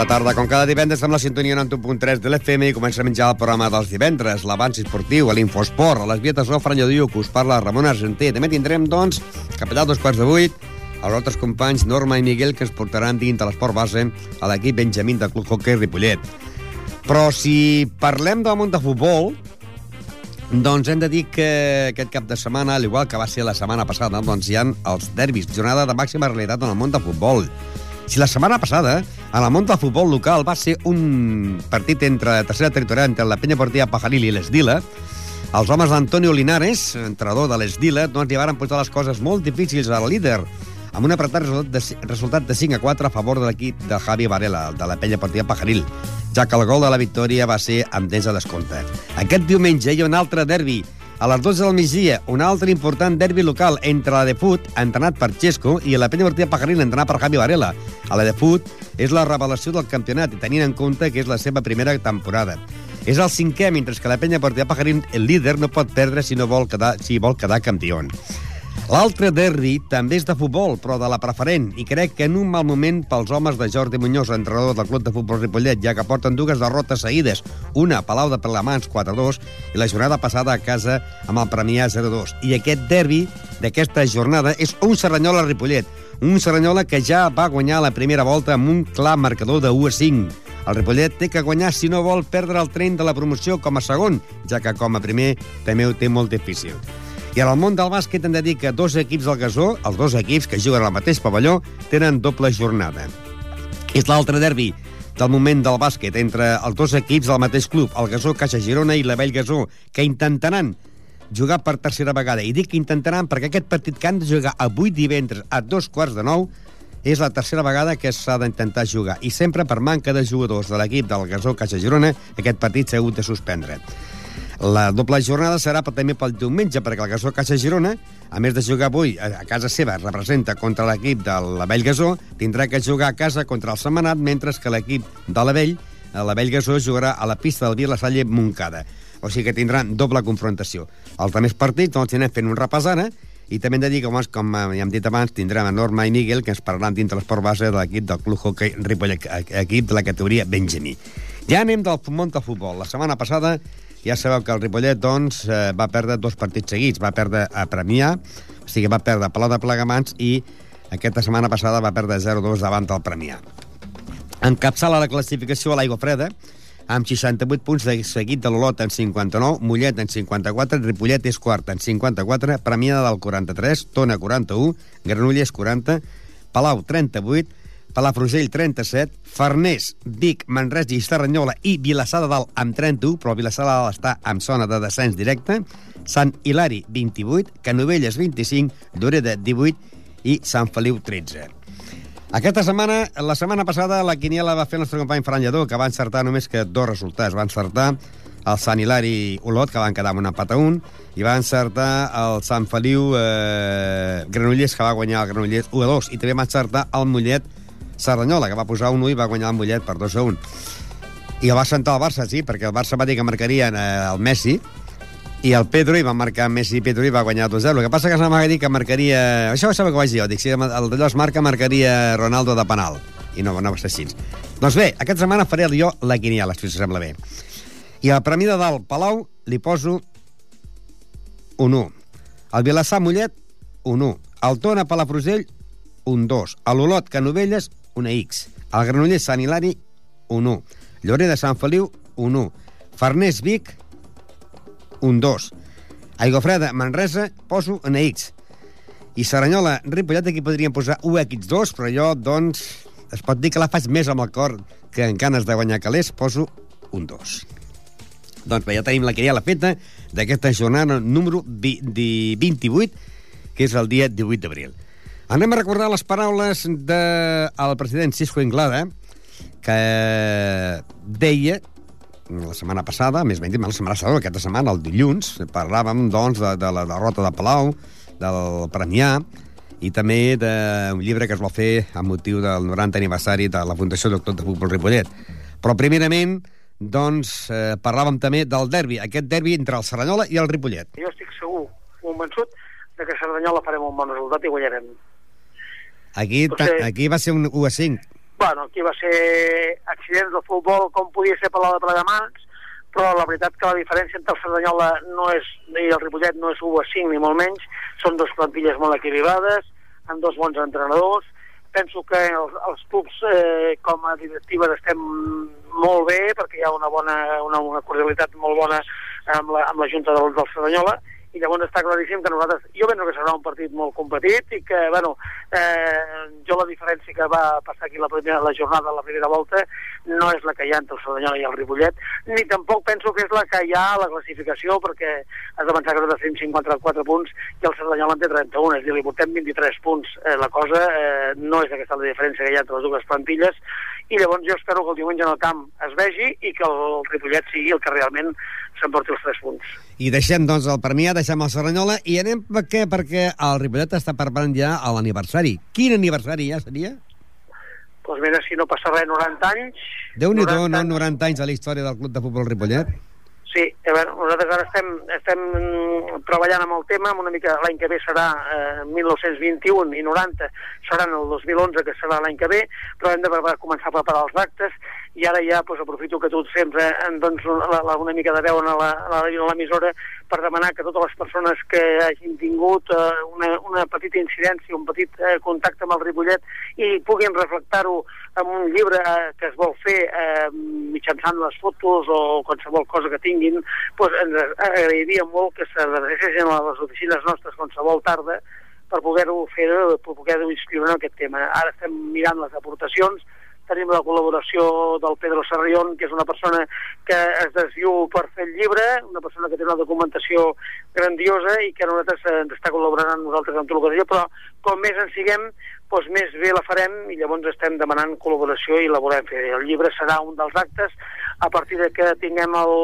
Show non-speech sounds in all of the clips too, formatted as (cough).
Bona tarda. Com cada divendres amb la sintonia 91.3 de l'FM i comença a menjar el programa dels divendres, l'abans esportiu, l'Infosport, a les vietes del Franyo Diu, que us parla Ramon Argenter. També tindrem, doncs, capellà dos quarts de vuit, els altres companys Norma i Miguel, que ens portaran dins de l'esport base a l'equip Benjamín del Club Hockey Ripollet. Però si parlem del món de futbol, doncs hem de dir que aquest cap de setmana, al igual que va ser la setmana passada, doncs hi ha els derbis, jornada de màxima realitat en el món de futbol. Si la setmana passada, en el món del futbol local, va ser un partit entre tercera territorial entre la penya portilla Pajaril i l'Esdila, els homes d'Antonio Linares, entrenador de l'Esdila, doncs li van posar les coses molt difícils al líder, amb un apretat resultat de, resultat de 5 a 4 a favor de l'equip de Javi Varela, de la penya portilla Pajaril, ja que el gol de la victòria va ser amb temps a descompte. Aquest diumenge hi ha un altre derbi, a les 12 del migdia, un altre important derbi local entre la de Fut, entrenat per Xesco, i la penya portilla Pajaril, entrenat per Javi Varela. A la de Fut és la revelació del campionat, tenint en compte que és la seva primera temporada. És el cinquè, mentre que la penya portilla Pajaril, el líder, no pot perdre si no vol quedar, si vol quedar campió. L'altre derbi també és de futbol, però de la preferent, i crec que en un mal moment pels homes de Jordi Muñoz, entrenador del Club de Futbol Ripollet, ja que porten dues derrotes seguides, una a Palau de Plegamans 4-2 i la jornada passada a casa amb el Premià 0-2. I aquest derbi d'aquesta jornada és un Serranyola Ripollet, un Serranyola que ja va guanyar la primera volta amb un clar marcador de 1-5. El Ripollet té que guanyar si no vol perdre el tren de la promoció com a segon, ja que com a primer també ho té molt difícil. I en el món del bàsquet hem de dir que dos equips del Gasó, els dos equips que juguen al mateix pavelló, tenen doble jornada. És l'altre derbi del moment del bàsquet entre els dos equips del mateix club, el Gasó Caixa Girona i la Vell Gasó, que intentaran jugar per tercera vegada. I dic que intentaran perquè aquest partit que han de jugar avui divendres a dos quarts de nou és la tercera vegada que s'ha d'intentar jugar. I sempre per manca de jugadors de l'equip del Gasó Caixa Girona, aquest partit s'ha hagut de suspendre. La doble jornada serà també pel diumenge, perquè el Gasó Caixa Girona, a més de jugar avui a casa seva, representa contra l'equip de la Vell Gasó, tindrà que jugar a casa contra el Setmanat, mentre que l'equip de la Vell, la Vell Gasó, jugarà a la pista del Vila Salle Montcada. O sigui que tindran doble confrontació. Els altres partits, doncs, anem fent un repàs ara, i també hem de dir que, com ja hem dit abans, tindrem a Norma i Miguel, que ens parlaran dintre l'esport base de l'equip del Club Hockey Ripollet, equip de la categoria Benjamí. Ja anem del món del futbol. La setmana passada ja sabeu que el Ripollet, doncs, eh, va perdre dos partits seguits. Va perdre a Premià, o sigui, va perdre a Palau de Plegamans i aquesta setmana passada va perdre 0-2 davant del Premià. Encapçala la classificació a l'aigua freda, amb 68 punts de seguit de l'Olot en 59, Mollet en 54, Ripollet és quart en 54, Premià del 43, Tona 41, Granollers 40, Palau 38, Palafrugell 37, Farners, Vic, Manresa i Serranyola i Vilassar de Dalt amb 31, però Vilassar de Dalt està en zona de descens directe, Sant Hilari 28, Canovelles 25, Doreda 18 i Sant Feliu 13. Aquesta setmana, la setmana passada, la quiniela va fer el nostre company Ferran Lledó, que va encertar només que dos resultats. Va encertar el Sant Hilari Olot, que van quedar amb un empat a un, i va encertar el Sant Feliu eh, Granollers, que va guanyar el Granollers 1 a 2, i també va encertar el Mollet Cerdanyola, que va posar un 1 i va guanyar el Mollet per 2 a 1. I el va sentar el Barça, sí, perquè el Barça va dir que marcarien eh, el Messi, i el Pedro i va marcar Messi i Pedro i va guanyar 2-0. El que passa que es va dir que marcaria... Això va que ho vaig dir jo. Dic, si el d'allò es marca, marcaria Ronaldo de penal. I no, no va ser així. Doncs bé, aquesta setmana faré jo la quiniela, si us sembla bé. I al Premi de Dalt Palau li poso un 1. El Vilassar Mollet, un 1. El Tona Palafrugell, un 2. A l'Olot Canovelles, una X. El Granollers Sant Hilari, un 1. Llorer de Sant Feliu, un 1. Farners Vic, un 2. Aigofreda Manresa, poso una X. I Saranyola Ripollet, aquí podríem posar UX2, però jo, doncs, es pot dir que la faig més amb el cor que en ganes de guanyar calés, poso un 2. Doncs bé, ja tenim la querella feta d'aquesta jornada número 28, que és el dia 18 d'abril. Anem a recordar les paraules del de president Cisco Inglada, que deia la setmana passada, més ben dit, la setmana passada, aquesta setmana, el dilluns, parlàvem, doncs, de, de la derrota de Palau, del Premià, i també d'un llibre que es va fer a motiu del 90 aniversari de la Fundació Doctor de Futbol Ripollet. Però, primerament, doncs, eh, parlàvem també del derbi, aquest derbi entre el Cerdanyola i el Ripollet. Jo estic segur, convençut, de que Cerdanyola farem un bon resultat i guanyarem. Aquí, Potser... aquí va ser un 1 a 5. Bueno, aquí va ser accidents del futbol com podia ser per la de Plegamans, però la veritat que la diferència entre el Cerdanyola no és, i el Ripollet no és 1 a 5 ni molt menys, són dos plantilles molt equilibrades, amb dos bons entrenadors, penso que els, els clubs eh, com a directiva estem molt bé perquè hi ha una bona una, una cordialitat molt bona amb la, amb la Junta del, del Cerdanyola i llavors està claríssim que nosaltres, jo penso que serà un partit molt competit i que, bueno, eh, jo la diferència que va passar aquí la, primera, la jornada, la primera volta, no és la que hi ha entre el Cerdanyola i el Ripollet, ni tampoc penso que és la que hi ha a la classificació, perquè has de pensar que nosaltres tenim 54 punts i el Cerdanyola en té 31, és a dir, li portem 23 punts. Eh, la cosa eh, no és aquesta la diferència que hi ha entre les dues plantilles, i llavors jo espero que el diumenge en el camp es vegi i que el Ripollet sigui el que realment s'emporti els tres punts. I deixem, doncs, el Premià, deixem el Serranyola i anem per què? Perquè el Ripollet està preparant ja l'aniversari. Quin aniversari ja seria? Doncs pues mira, si no passa res, 90 anys... Déu-n'hi-do, no? 90 anys a la història del Club de Futbol Ripollet. Sí, a veure, nosaltres ara estem, estem treballant amb el tema, una mica l'any que ve serà eh, 1921 i 90 seran el 2011, que serà l'any que ve, però hem de començar a preparar els actes i ara ja pues, aprofito que tu sempre em dones una, una mica de veu a l'emissora per demanar que totes les persones que hagin tingut eh, una, una petita incidència, un petit eh, contacte amb el Ripollet i puguin reflectar-ho en un llibre eh, que es vol fer eh, mitjançant les fotos o qualsevol cosa que tinguin, pues, ens agrairia molt que s'adrecessin a les oficines nostres qualsevol tarda per poder-ho fer, per poder-ho inscriure en aquest tema. Ara estem mirant les aportacions, tenim la col·laboració del Pedro Sarrión, que és una persona que es desviu per fer el llibre, una persona que té una documentació grandiosa i que nosaltres ens està col·laborant amb nosaltres en tot que però com més en siguem, doncs més bé la farem i llavors estem demanant col·laboració i la volem fer. El llibre serà un dels actes a partir de que tinguem el,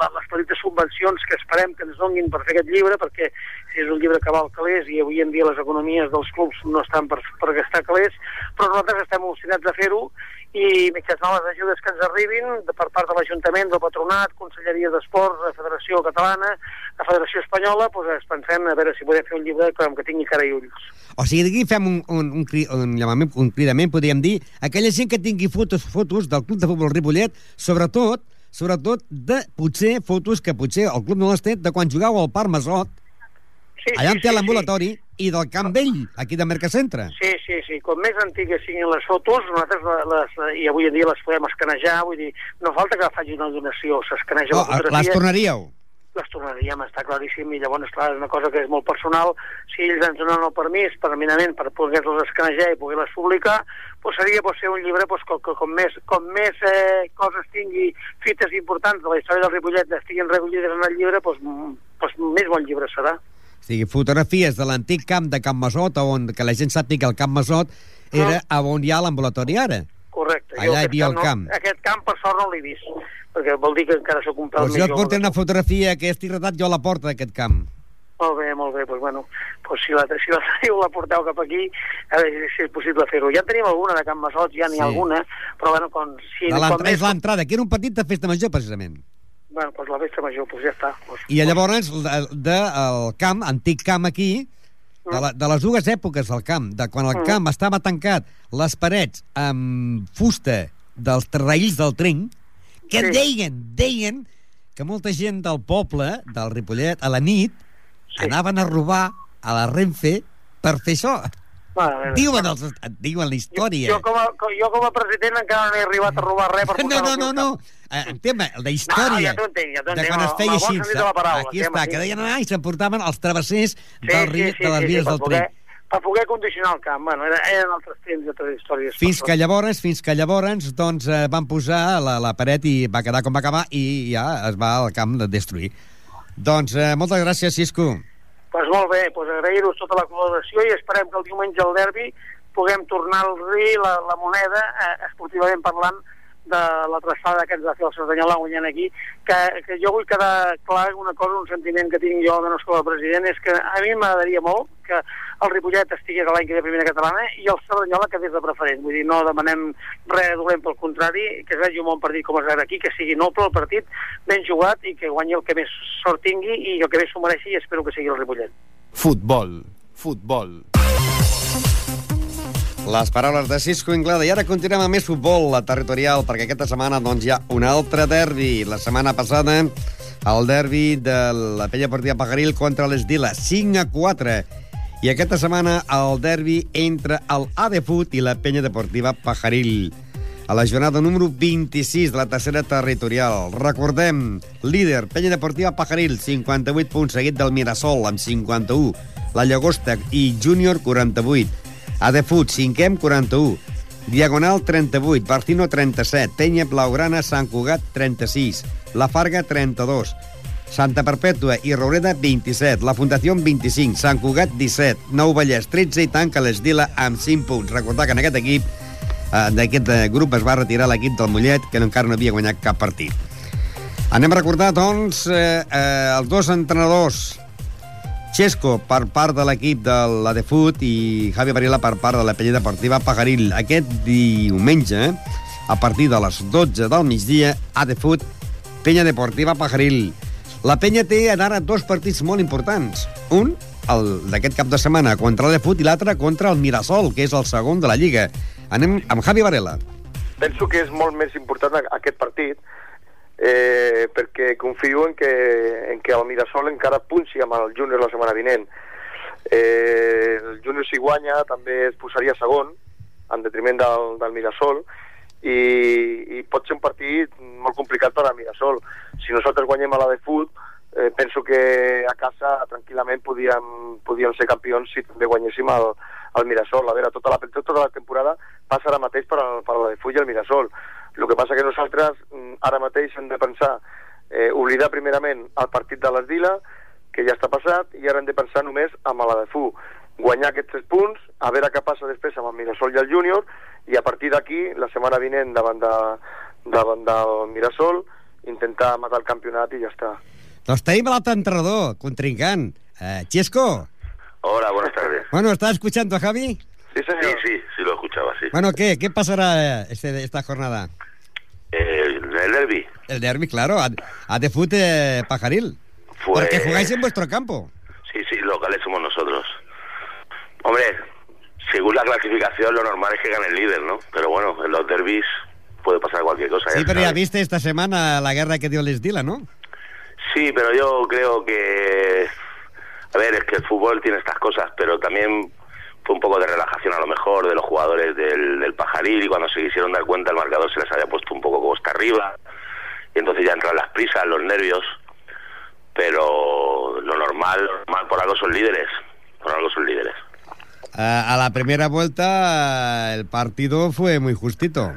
la, les petites subvencions que esperem que ens donguin per fer aquest llibre, perquè és un llibre que val calés i avui en dia les economies dels clubs no estan per, per gastar calés, però nosaltres estem obstinats a fer-ho i mitjançant les ajudes que ens arribin de, per part de l'Ajuntament, del Patronat, Conselleria d'Esports, la Federació Catalana, la Federació Espanyola, doncs es pensem a veure si podem fer un llibre que, que tingui cara i ulls. O sigui, aquí fem un, un, un, un, un, un cridament, podríem dir, aquella gent que tingui fotos, fotos del Club de Futbol Ripollet, sobretot, sobretot de, potser, fotos que potser el club no les té de quan jugau al Parc Masot, Sí, Allà sí, té sí, l'ambulatori sí. i del Camp Vell, aquí de Mercacentre. Sí, sí, sí. Com més antigues siguin les fotos, nosaltres les, les, i avui en dia les podem escanejar, vull dir, no falta que faci una donació, s'escaneja oh, la fotografia. Les tornaríeu? Les tornaríem, està claríssim, i llavors, clar, és una cosa que és molt personal. Si ells ens donen el permís, permanentment, per poder-los escanejar i poder-les publicar, pues seria pues, ser un llibre pues, que, que com més, com més eh, coses tingui, fites importants de la història del Ripollet estiguin recollides en el llibre, pues, pues, més bon llibre serà. O sigui, fotografies de l'antic camp de Camp Masot, on que la gent sàpiga que el Camp Masot era no. on hi ha l'ambulatori ara. Correcte. Allà hi havia el camp. No, aquest camp, per sort, no l'he vist, perquè vol dir que encara sóc un pèl pues més jo et porto una fotografia que estic retat jo a la porta d'aquest camp. Molt bé, molt bé, doncs bueno, pues si la, si la teniu la porteu cap aquí, a veure si és possible fer-ho. Ja en tenim alguna de Camp Masot, ja n'hi sí. ha alguna, però bueno, com... Si, de l'entrada, és l'entrada, que era un petit de festa major, precisament. Bueno, doncs la festa major, doncs ja està. Pues, I llavors, del de, el camp, antic camp aquí, de, la, de les dues èpoques del camp, de quan el mm. camp estava tancat, les parets amb fusta dels terraïls del tren, que sí. deien, deien que molta gent del poble, del Ripollet, a la nit, sí. anaven a robar a la Renfe per fer això. Diuen, els, diuen la història. Jo, jo, com a, jo com a president encara no he arribat a robar res per No, no, no, no. Eh, en tema, la història no, ja entenc, ja de quan es feia així. Paraula, aquí està, que deien anar i s'emportaven els travessers sí, del riu, sí, sí, de les vies sí, del tren. Per poder condicionar el camp. Bueno, eren altres temps i altres històries. Fins que llavors, fins que llavors, doncs, eh, van posar la, la paret i va quedar com va acabar i ja es va al camp de destruir. Doncs eh, moltes gràcies, Cisco. Pues molt bé, pues agrair-vos tota la col·laboració i esperem que el diumenge al derbi puguem tornar al ri la, la moneda, eh, esportivament parlant, de la traçada que ens va fer el Cerdanyola guanyant aquí, que, que jo vull quedar clar una cosa, un sentiment que tinc jo de no com a president, és que a mi m'agradaria molt que el Ripollet estigués a l'any que ve primera catalana i el Cerdanyola quedés de preferent. Vull dir, no demanem res dolent pel contrari, que es vegi un bon partit com es veure aquí, que sigui noble el partit, ben jugat i que guanyi el que més sort tingui i el que més s'ho mereixi i espero que sigui el Ripollet. Futbol, futbol. Les paraules de Cisco Inglada. I ara continuem amb més futbol la territorial, perquè aquesta setmana doncs, hi ha un altre derbi. La setmana passada, el derbi de la Pella Portiva Pajaril contra l'Esdila, 5 a 4. I aquesta setmana, el derbi entre el Adefut i la Penya Deportiva Pajaril. A la jornada número 26 de la tercera territorial. Recordem, líder, Penya Deportiva Pajaril, 58 punts, seguit del Mirasol, amb 51. La Llagosta i Júnior, 48. Adefut, 5è amb 41. Diagonal, 38. Barcino, 37. Penya Blaugrana, Sant Cugat, 36. La Farga, 32. Santa Perpètua i Roureda, 27. La Fundació, 25. Sant Cugat, 17. Nou Vallès, 13. I tanca l'Esdila amb 5 punts. Recordar que en aquest equip, eh, d'aquest eh, grup, es va retirar l'equip del Mollet, que encara no havia guanyat cap partit. Anem a recordar, doncs, eh, eh, els dos entrenadors Xesco per part de l'equip de la de Fut i Javi Varela per part de la penya deportiva Pagaril. Aquest diumenge, a partir de les 12 del migdia, a de Fut, penya deportiva Pagaril. La penya té ara dos partits molt importants. Un, el d'aquest cap de setmana, contra la de Fut, i l'altre contra el Mirasol, que és el segon de la Lliga. Anem amb Javi Varela. Penso que és molt més important aquest partit, eh, perquè confio en que, en que el Mirasol encara punxi amb el Júnior la setmana vinent. Eh, el Júnior si guanya també es posaria segon, en detriment del, del Mirasol, i, i pot ser un partit molt complicat per al Mirasol. Si nosaltres guanyem a la de fut, eh, penso que a casa tranquil·lament podíem, podíem ser campions si també guanyéssim el, el Mirasol. A veure, tota la, tota la temporada passa ara mateix per, al, per a la de fut i el Mirasol el que passa que nosaltres mm, ara mateix hem de pensar, eh, oblidar primerament el partit de l'Esdila, que ja està passat, i ara hem de pensar només amb la de Fu. Guanyar aquests tres punts, a veure què passa després amb el Mirasol i el Júnior, i a partir d'aquí, la setmana vinent davant, de, davant del Mirasol, intentar matar el campionat i ja està. Doncs tenim l'altre entrenador, contrincant. Eh, Chesco. Hola, buenas tardes. Bueno, ¿estás escuchando a Javi? Sí, señor. Sí, sí, sí. Bueno, ¿qué? ¿Qué pasará este, esta jornada? Eh, el derby. El derby, claro, a, a de eh, Pajaril. Porque jugáis en vuestro campo. Sí, sí, locales somos nosotros. Hombre, según la clasificación, lo normal es que gane el líder, ¿no? Pero bueno, en los derbis puede pasar cualquier cosa. Sí, pero ya viste esta semana la guerra que dio Lesdila, ¿no? Sí, pero yo creo que... A ver, es que el fútbol tiene estas cosas, pero también fue un poco de relajación a lo mejor de los jugadores del, del Pajaril y cuando se quisieron dar cuenta el marcador se les había puesto un poco costa arriba y entonces ya entran las prisas, los nervios, pero lo normal, lo normal por algo son líderes, por algo son líderes. A, a la primera vuelta el partido fue muy justito.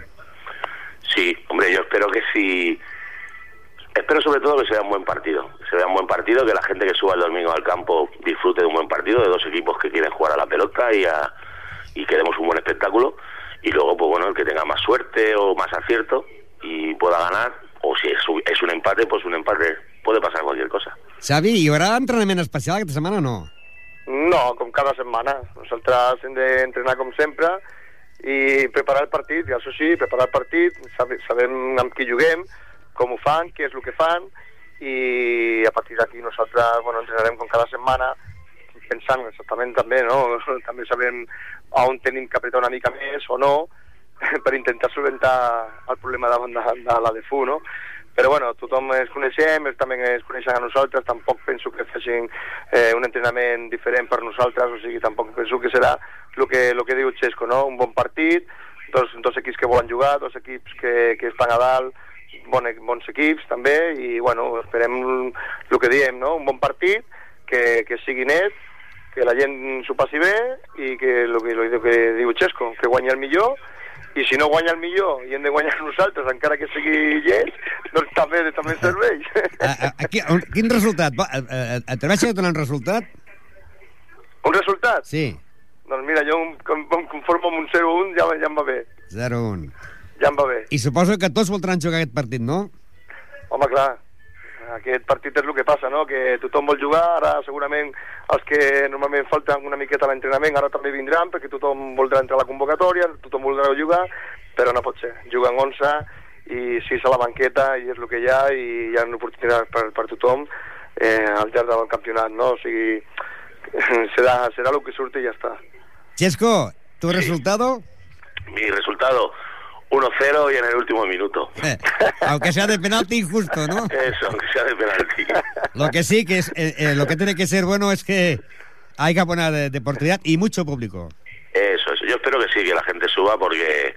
Sí, hombre, yo espero que sí. Espero sobre todo que sea un buen partido. Se vea un buen partido, que la gente que suba el domingo al campo disfrute de un buen partido, de dos equipos que quieren jugar a la pelota y, a, y que demos un buen espectáculo. Y luego, pues bueno, el que tenga más suerte o más acierto y pueda ganar, o si es, un- es un empate, pues un empate puede pasar cualquier cosa. Xavi, hi haurà entrenament especial aquesta setmana o no? No, com cada setmana. Nosaltres hem d'entrenar com sempre i preparar el partit, i això sí, preparar el partit, sabe, sabem amb qui juguem, com ho fan, què és el que fan, i a partir d'aquí nosaltres bueno, entrenarem com cada setmana, pensant exactament també, no? (laughs) també sabem on tenim que apretar una mica més o no, (laughs) per intentar solventar el problema davant de, de la DFU, no? Però bueno, tothom ens coneixem, ells també ens coneixen a nosaltres, tampoc penso que facin eh, un entrenament diferent per nosaltres, o sigui, tampoc penso que serà el que, lo que diu Xesco, no? Un bon partit, dos, dos equips que volen jugar, dos equips que, que estan a dalt, bon, bons equips també, i bueno, esperem el que diem, no? Un bon partit, que, que sigui net, que la gent s'ho passi bé i que el que, lo que diu Xesco, que guanyi el millor i si no guanya el millor i hem de guanyar nosaltres encara que sigui llest, doncs també, també ens serveix. A, a, a, a, quin resultat? Va, Atreveixes a donar un resultat? Un resultat? Sí, Doncs mira, jo em, em conformo amb un 0-1, ja, ja em va bé. 0-1. Ja em va bé. I suposo que tots voldran jugar aquest partit, no? Home, clar, aquest partit és el que passa, no? Que tothom vol jugar, ara segurament els que normalment falten una miqueta a l'entrenament ara també vindran, perquè tothom voldrà entrar a la convocatòria, tothom voldrà jugar, però no pot ser. Juguen 11 i 6 a la banqueta i és el que hi ha i hi ha oportunitats per, per tothom eh, al llarg del campionat, no? O sigui, (laughs) serà, serà el que surti i ja està. Chesco, ¿tu resultado? Mi resultado, 1-0 y en el último minuto. Eh, aunque sea de penalti injusto, ¿no? Eso, aunque sea de penalti. Lo que sí que es, eh, eh, lo que tiene que ser bueno es que haya buena de- deportividad y mucho público. Eso, eso. Yo espero que sí, que la gente suba porque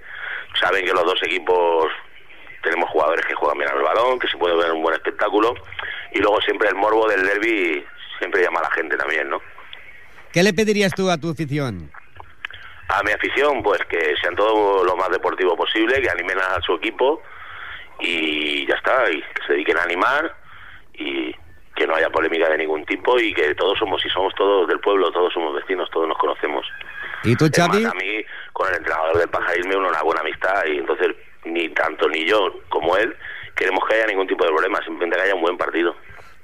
saben que los dos equipos tenemos jugadores que juegan bien al balón, que se puede ver un buen espectáculo y luego siempre el morbo del derby siempre llama a la gente también, ¿no? ¿Qué le pedirías tú a tu afición? A mi afición, pues que sean todo lo más deportivo posible, que animen a su equipo y ya está, y que se dediquen a animar y que no haya polémica de ningún tipo y que todos somos, y somos todos del pueblo, todos somos vecinos, todos nos conocemos. ¿Y tú, Es más, Xavi? a mí, con el entrenador del pajarisme, una buena amistad y entonces ni tanto ni yo como él queremos que haya ningún tipo de problema, simplemente que haya un buen partido.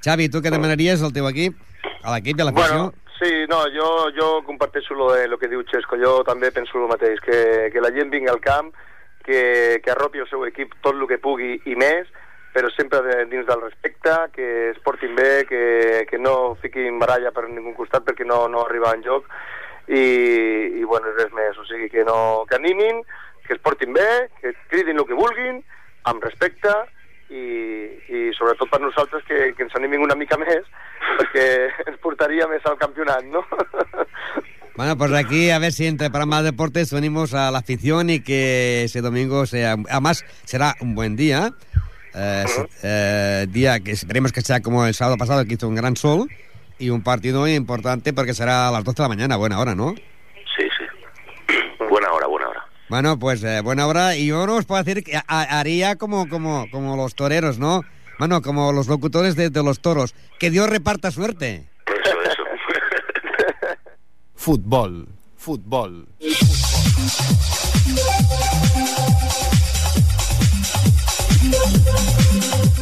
Xavi, tu què demanaries al teu equip? A l'equip i a l'afició? Bueno, sí, no, jo, jo comparteixo lo de lo que diu Xesco, jo també penso el mateix, que, que la gent vingui al camp, que, que arropi el seu equip tot el que pugui i més, però sempre de, dins del respecte, que es portin bé, que, que no fiquin baralla per ningú costat perquè no, no arriba en joc, i, i bueno, res més, o sigui, que, no, que animin, que es portin bé, que cridin el que vulguin, amb respecte, i, i sobretot per nosaltres que, que ens animin una mica més perquè (laughs) ens portaria més al campionat, no? (laughs) Bueno, pues aquí a ver si entre para más deportes unimos a la afición y que ese domingo sea... Además, será un buen día. eh, eh, día que esperemos que sea como el sábado pasado, que hizo un gran sol. Y un partido importante porque será a las 12 de la mañana, buena hora, ¿no? Sí, sí. buena hora, buena hora. Bueno, pues eh, buena hora. Y yo no os puedo decir que ha- haría como, como, como los toreros, ¿no? Bueno, como los locutores de, de los toros. Que Dios reparta suerte. Eso, eso. Futbol. Futbol.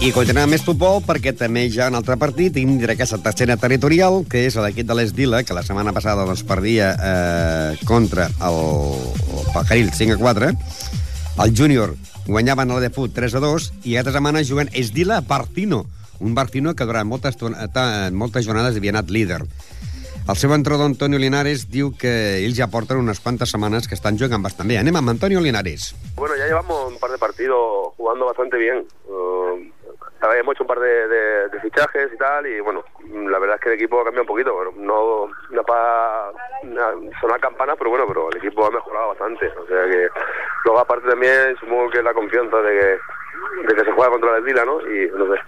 I continuem més futbol perquè també hi ha un altre partit dins d'aquesta tercera territorial, que és l'equip de l'Esdila, que la setmana passada doncs, perdia eh, contra el, el Pajaril 5 a 4. El júnior guanyaven a la de fut 3 a 2 i aquesta setmana juguen Esdila Barcino, un Barcino que durant moltes, moltes jornades havia anat líder. El seu entrenador Antonio Linares diu que ells ja porten unes quantes setmanes que estan jugant bastant bé. Anem amb Antonio Linares. Bueno, ya llevamos un par de partidos jugando bastante bien. Uh, hemos hecho un par de, de- de fichajes y tal, y bueno, la verdad es que el equipo ha cambiado un poquito. Bueno, no, no para sonar campanas, pero bueno, pero el equipo ha mejorado bastante. O sea que luego aparte también supongo que la confianza de que, de que se juega contra el Vila, ¿no? Y no sé,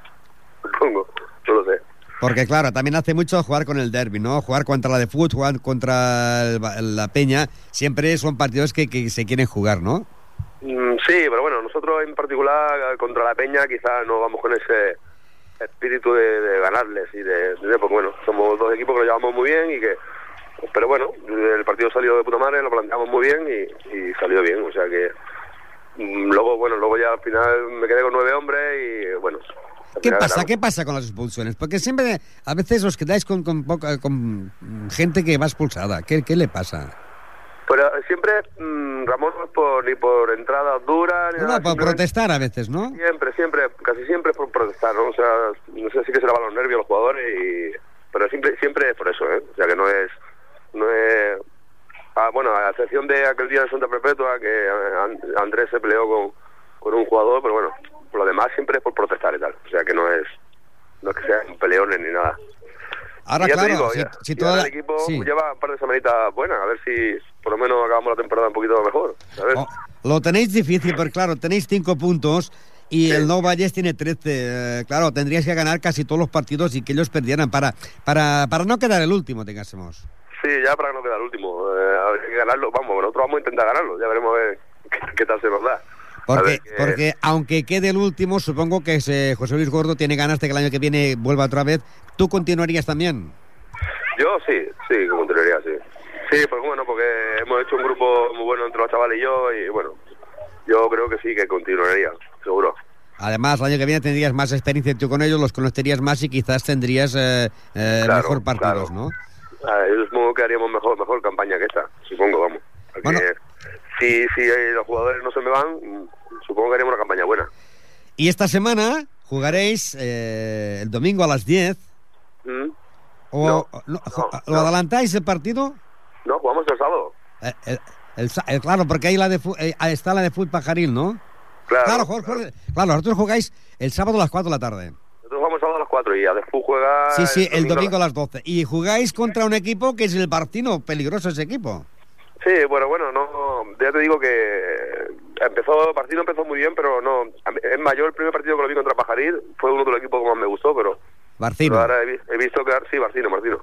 supongo, no lo sé. Porque claro, también hace mucho jugar con el derby, ¿no? Jugar contra la de fútbol, jugar contra el la Peña, siempre son partidos que, que se quieren jugar, ¿no? Mm, Sí, pero bueno, nosotros en particular contra la Peña quizás no vamos con ese espíritu de, de ganarles y de, de- pues bueno, somos dos equipos que lo llevamos muy bien y que, pero bueno, el partido salió de puta madre, lo planteamos muy bien y, y salió bien, o sea que mm, luego, bueno, luego ya al final me quedé con nueve hombres y bueno. ¿Qué pasa? ¿Qué pasa con las expulsiones? Porque siempre, a veces os quedáis con, con, poca- con gente que va expulsada. ¿Qué, qué le pasa? Pero siempre, mm, Ramón, no es por, ni por entradas duras, ni No, nada, por protestar a veces, ¿no? Siempre, siempre, casi siempre es por protestar, ¿no? O sea, no sé si que se le van los nervios los jugadores, y... pero siempre, siempre es por eso, ¿eh? O sea, que no es, no es, ah, bueno, a excepción de aquel día de Santa Perpetua que An- Andrés se peleó con, con un jugador, pero bueno, por lo demás siempre es por protestar y tal, o sea, que no es, no es que sean peleones ni nada. Ahora, claro, digo, si, ya- si ya toda el equipo sí. lleva un par de semanitas buenas, a ver si por lo menos acabamos la temporada un poquito mejor, ¿sabes? Oh, lo tenéis difícil, porque claro, tenéis cinco puntos y Sí. el No Valles tiene 13. Eh, claro, tendríais que ganar casi todos los partidos y que ellos perdieran para, para, para no quedar el último, digásemos. Sí, ya para no quedar último. Eh, que ganarlo. Vamos, nosotros vamos a intentar ganarlo. Ya veremos a ver (laughs) qué, qué tal se nos da. Porque, porque aunque quede el último, supongo que ese José Luis Gordo tiene ganas de que el año que viene vuelva otra vez. ¿Tú continuarías también? Yo sí, sí, continuaría, sí. Sí, pues bueno, porque hemos hecho un grupo muy bueno entre los chavales y yo y bueno, yo creo que sí, que continuaría, seguro. Además, el año que viene tendrías más experiencia tú con ellos, los conocerías más y quizás tendrías eh, eh, Claro, mejor partidos, claro. ¿no? Yo supongo que haríamos mejor mejor campaña que esta, supongo, vamos. Porque Bueno. si, si eh, los jugadores no se me van, supongo que haríamos una campaña buena. Y esta semana jugaréis eh, el domingo a las 10. ¿Mm? O, No, no, no, ¿Lo no. adelantáis el partido? Jugamos el sábado. Eh, el sa- eh, claro, porque ahí la de, eh, ahí está la de fútbol pajaril, ¿no? Claro, Claro, Jorge, claro, vosotros jugáis el sábado a las 4 de la tarde. Nosotros jugamos el sábado a las 4 y a después juega... Sí, sí, el domingo a a las 12. Y jugáis contra un equipo que es el Barcino, peligroso ese equipo. Sí, bueno, bueno, no, ya te digo que empezó, el partido empezó muy bien, pero no, es mayor el primer partido que lo vi contra Pajaril, fue uno de los equipos que más me gustó, pero, Barcino. pero ahora he, vi- he visto que, sí, Martino, Martino.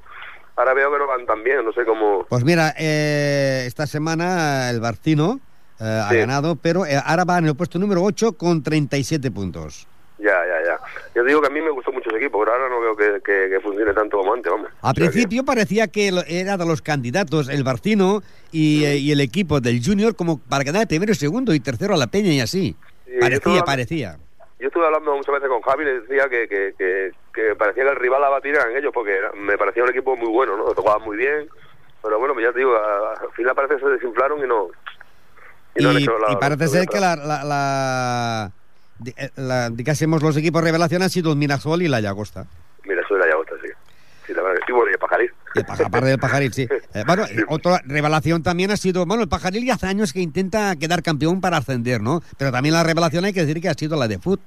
Ahora veo que no van tan bien, no sé cómo... Pues mira, eh, esta semana el Barcino eh, ha Sí. ganado, pero eh, ahora va en el puesto número 8 con 37 puntos. Ya, ya, ya. Yo digo que a mí me gustó mucho ese equipo, pero ahora no veo que, que- que funcione tanto como antes, vamos. Al O sea que- principio parecía que era de los candidatos el Barcino y, eh, y el equipo del Junior como para quedar primero, segundo y tercero a la Peña y así. Sí, parecía, estaba- parecía. Yo estuve hablando muchas veces con Javi y le decía que, que, que, que parecía que el rival a batir eran ellos, porque era- me parecía un equipo muy bueno, ¿no? Tocaban muy bien, pero bueno, ya te digo, al final parece que se desinflaron y no... Y, no han hecho la- y parece ser que la, la, la, eh, la- digásemos, los equipos revelación han sido el Mirasol y la Llagosta. Mira, eso era ya otra, sí. Sí, la verdad. Y bueno, y el Pajaril. Y el paja- aparte del Pajaril, sí. (laughs) Eh, bueno, otra revelación también ha sido, bueno, el Pajaril ya hace años que intenta quedar campeón para ascender, ¿no? Pero también la revelación hay que decir que ha sido la de Foot.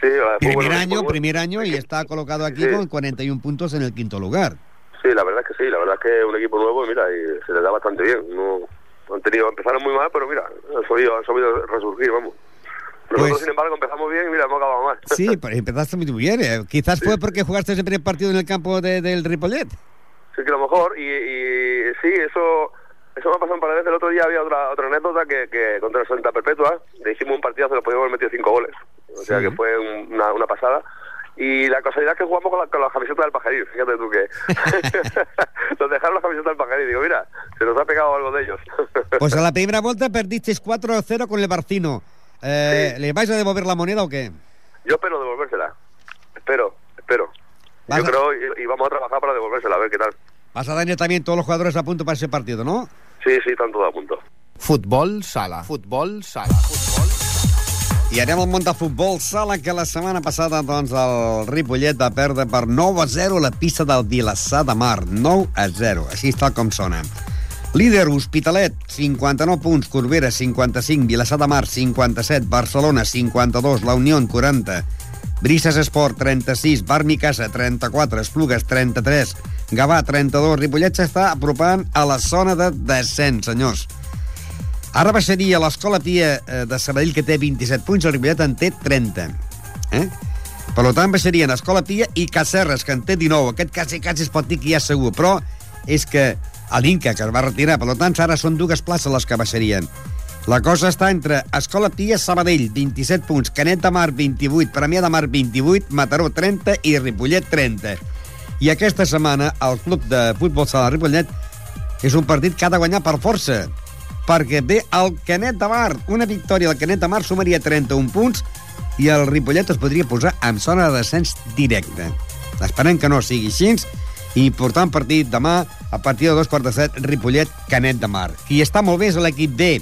Sí, la- Primer bueno, año, primer año y está colocado aquí Sí. con 41 puntos en el quinto lugar. Sí, la verdad es que sí, la verdad es que es un equipo nuevo y mira, y se les da bastante bien. No, han tenido, empezaron muy mal, pero mira, han sabido, han sabido resurgir, vamos. Nosotros, Pues- sin embargo, empezamos bien y mira, hemos acabado mal. Sí, pero empezaste muy bien. eh. Quizás fue porque jugaste ese primer partido en el campo de- del Ripollet. Sí, que a lo mejor, y, y sí, eso eso me ha pasado un par de veces. El otro día había otra otra anécdota que, que contra el Santa Perpetua le hicimos un partidazo, le podíamos haber metido cinco goles. O sea Sí. que fue un- una, una pasada. Y la casualidad es que jugamos con la, con la camiseta del pajaril, fíjate tú que (laughs) (laughs) nos dejaron la camiseta del pajaril. Digo, mira, se nos ha pegado algo de ellos. Pues a la (laughs) primera vuelta perdisteis 4-0 con el Barcino. Eh, Sí. ¿Le vais a devolver la moneda o qué? Yo espero devolvérsela. Espero, espero. Yo a- creo y, y vamos a trabajar para devolvérsela, a ver qué tal. Vas a tener también todos los jugadores a punto para ese partido, ¿no? Sí, sí, están todos a punto. Futbol sala. Futbol sala. I anem al món de futbol sala, que la setmana passada doncs, el Ripollet va perdre per 9 a 0 la pista del Vilassar de Mar. 9 a 0, així és tal com sona. Líder, Hospitalet, 59 punts, Corbera, 55, Vilassar de Mar, 57, Barcelona, 52, La Unió, 40, Brises Esport, 36, Barni Casa, 34, Esplugues, 33, Gavà, 32, Ripollet s'està apropant a la zona de descens, senyors. Ara baixaria l'Escola Pia eh, de Sabadell, que té 27 punts, el Ripollet en té 30. Eh? Per tant, baixarien Escola Pia i Cacerres, que en té 19. Aquest quasi, quasi es pot dir que ja segur, però és que a l'Inca, que es va retirar, per tant, ara són dues places les que baixarien. La cosa està entre Escola Pia, Sabadell, 27 punts, Canet de Mar, 28, Premià de Mar, 28, Mataró, 30 i Ripollet, 30. I aquesta setmana el club de futbol sala Ripollet és un partit que ha de guanyar per força perquè ve el Canet de Mar. Una victòria del Canet de Mar sumaria 31 punts i el Ripollet es podria posar en zona de descens directe. Esperem que no sigui així. Important partit demà a partir de dos quarts de set, Ripollet-Canet de Mar. Qui està molt bé és l'equip B.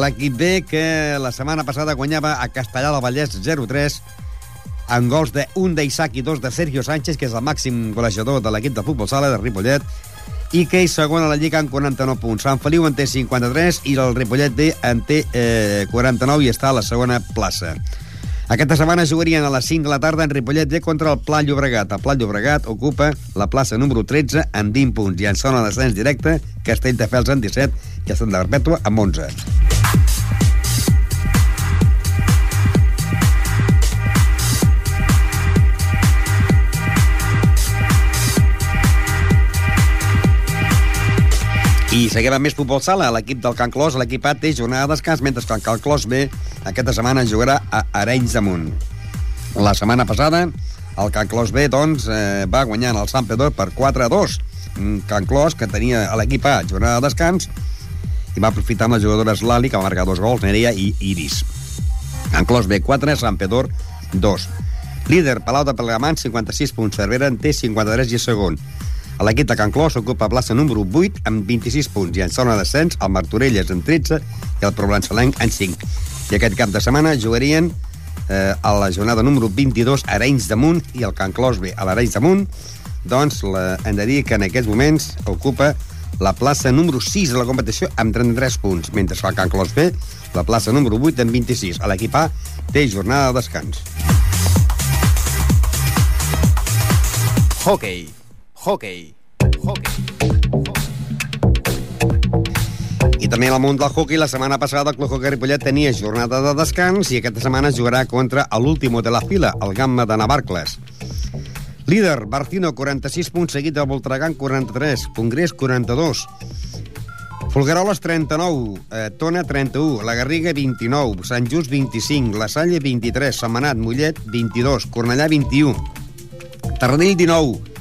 L'equip B que la setmana passada guanyava a Castellà del Vallès 0-3 amb gols d'un d'Isaac i dos de Sergio Sánchez, que és el màxim golejador de l'equip de futbol sala de Ripollet, i que és segon a la Lliga amb 49 punts. Sant Feliu en té 53 i el Ripollet B en té eh, 49 i està a la segona plaça. Aquesta setmana jugarien a les 5 de la tarda en Ripollet B contra el Pla Llobregat. El Pla Llobregat ocupa la plaça número 13 amb 20 punts i en zona de descens directe Castelldefels en 17 i Sant de Perpètua amb 11. I seguim amb més futbol sala. L'equip del Can Clos, l'equip A, té jornada de descans, mentre que el Can Clos B aquesta setmana jugarà a Arenys de Munt. La setmana passada El Can Clos B, doncs, eh, va guanyant el Sant Pedor per 4 a 2. Un Can Clos que tenia l'equip A jornada de descans i va aprofitar amb les jugadores Lali, que va marcar dos gols, Nerea i Iris. Can Clos B, 4, Sant Pedor, 2. Líder, Palau de Plegamans, 56 punts. Cervera en té 53 i segon. L'equip de Can Clos ocupa plaça número 8 amb 26 punts i en zona de descens el Martorelles en 13 i el Provençalenc en 5. I aquest cap de setmana jugarien eh, a la jornada número 22 a Arenys de Munt i el Can Clos B a l'Arenys de Munt doncs la, hem de dir que en aquests moments ocupa la plaça número 6 de la competició amb 33 punts, mentre que el Can Clos B la plaça número 8 amb 26. A l'equip A té jornada de descans. Hockey. Hockey. Hockey. I també el món del hockey, la setmana passada el Club Hockey Ripollet tenia jornada de descans i aquesta setmana jugarà contra l'último de la fila, el Gamma de Navarcles. Líder, Barcino, 46 punts, seguit de Voltregán, 43, Congrés, 42, Folgueroles, 39, eh, Tona, 31, La Garriga, 29, Sant Just, 25, La Salle, 23, Setmanat, Mollet, 22, Cornellà, 21, Tarradell, 19,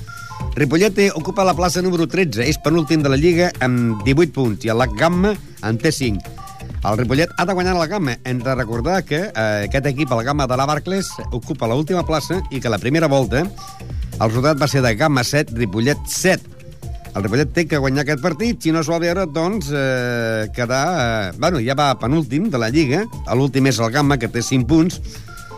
Ripollet ocupa la plaça número 13, és penúltim de la Lliga amb 18 punts i el Gamma en té 5. El Ripollet ha de guanyar la Gamma. Hem de recordar que eh, aquest equip, el Gamma de la Barclays, ocupa l'última plaça i que la primera volta el resultat va ser de Gamma 7, Ripollet 7. El Ripollet té que guanyar aquest partit, si no es vol veure, doncs, eh, quedar... Eh, bueno, ja va penúltim de la Lliga, l'últim és el Gamma, que té 5 punts,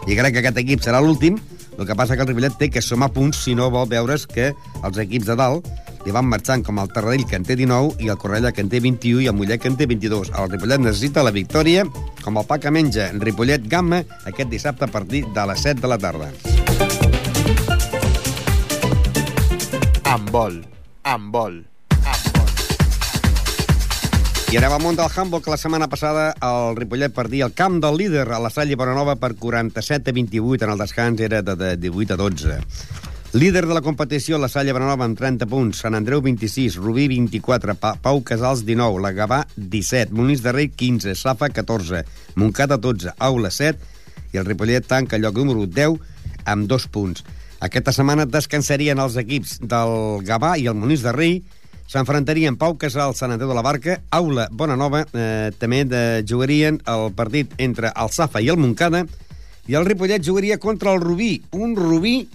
i crec que aquest equip serà l'últim, el que passa que el Ripollet té que sumar punts si no vol veure's que els equips de dalt li van marxant com el Tarradell, que en té 19, i el Cornellà, que en té 21, i el Mollet, que en té 22. El Ripollet necessita la victòria, com el pa que menja Ripollet Gamma, aquest dissabte a partir de les 7 de la tarda. Handbol. Handbol. I al món del handball, que la setmana passada el Ripollet perdia el camp del líder a la Salle Bonanova per 47 a 28. En el descans era de, de 18 a 12. Líder de la competició, la Salle Bonanova amb 30 punts, Sant Andreu 26, Rubí 24, pa Pau Casals 19, la Gavà 17, Molins de Rei 15, Safa 14, Montcada 12, Aula 7 i el Ripollet tanca el lloc número 10 amb dos punts. Aquesta setmana descansarien els equips del Gavà i el Molins de Rei, s'enfrontarien Pau Casals, Sant Andreu de la Barca, Aula Bonanova, eh, també de, jugarien el partit entre el Safa i el Montcada, i el Ripollet jugaria contra el Rubí, un Rubí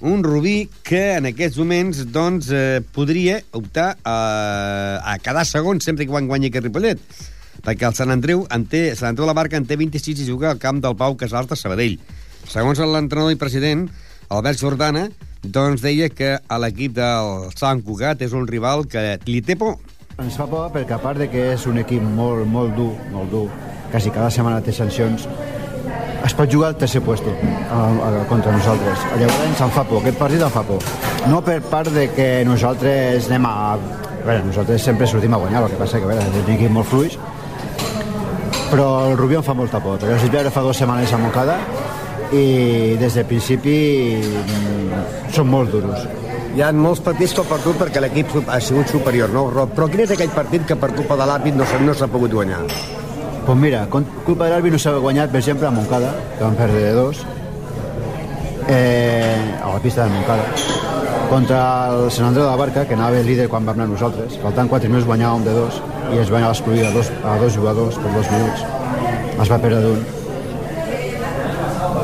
un Rubí que en aquests moments doncs, eh, podria optar a, a quedar segon sempre que quan guanyi aquest Ripollet perquè el Sant Andreu, en té, Sant Andreu de la Barca en té 26 i juga al camp del Pau Casals de Sabadell. Segons l'entrenador i president, Albert Jordana, doncs deia que a l'equip del Sant Cugat és un rival que li té por. Ens fa por perquè a part de que és un equip molt, molt dur, molt dur, quasi cada setmana té sancions, es pot jugar al tercer puesto a, a, contra nosaltres. Llavors em fa por, aquest partit em fa por. No per part de que nosaltres anem a... A veure, nosaltres sempre sortim a guanyar, el que passa que a veure, és un equip molt fluix, però el Rubí em fa molta por, perquè vaig veure fa dues setmanes a Moncada i des del principi mm, són molt duros. Hi ha molts partits que per tu perquè l'equip ha sigut superior, no, Rob? Però quin és aquell partit que per culpa de l'àrbit no s'ha no pogut guanyar? Pues mira, culpa de l'àrbit no s'ha guanyat, per exemple, a Moncada, que van perdre de dos, eh, a la pista de Moncada, contra el Sant Andreu de la Barca, que anava el líder quan vam anar nosaltres, faltant 4 minuts guanyàvem de dos, i es va excluir a dos, a dos jugadors per dos minuts. Es va perdre d'un.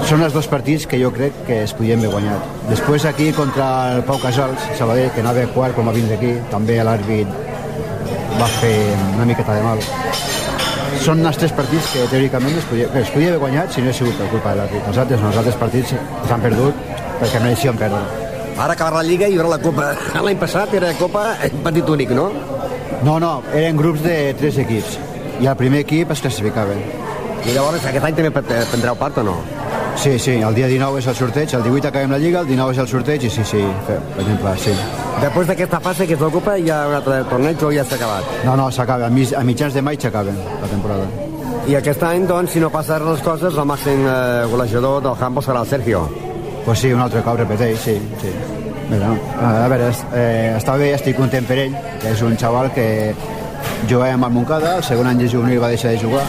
Són els dos partits que jo crec que es podien haver guanyat. Després aquí contra el Pau Casals, Sabadell, que anava quart com a vins d'aquí, també l'àrbit va fer una miqueta de mal. Són els tres partits que teòricament es podia, que es podia haver guanyat si no hagués sigut per culpa de l'àrbit. Els altres no, els altres partits s'han perdut perquè mereixien perdre. Ara acabarà la Lliga i hi haurà la Copa. (laughs) L'any passat era Copa en partit únic, no? No, no, eren grups de tres equips i el primer equip es classificava. I llavors aquest any també prendreu part o no? Sí, sí, el dia 19 és el sorteig, el 18 acabem la Lliga, el 19 és el sorteig i sí, sí, per exemple, sí. Després d'aquesta fase que es l'ocupa hi ha un altre torneig o ja s'ha acabat? No, no, s'acaba, a, mig, a mitjans de maig s'acaba la temporada. I aquest any, doncs, si no passa les coses, el màxim eh, golejador del handball serà el Sergio. Pues sí, un altre cop repeteix, sí, sí. Mira, a veure, eh, està bé, estic content per ell, que és un xaval que jugava amb el Moncada, el segon any de juvenil va deixar de jugar,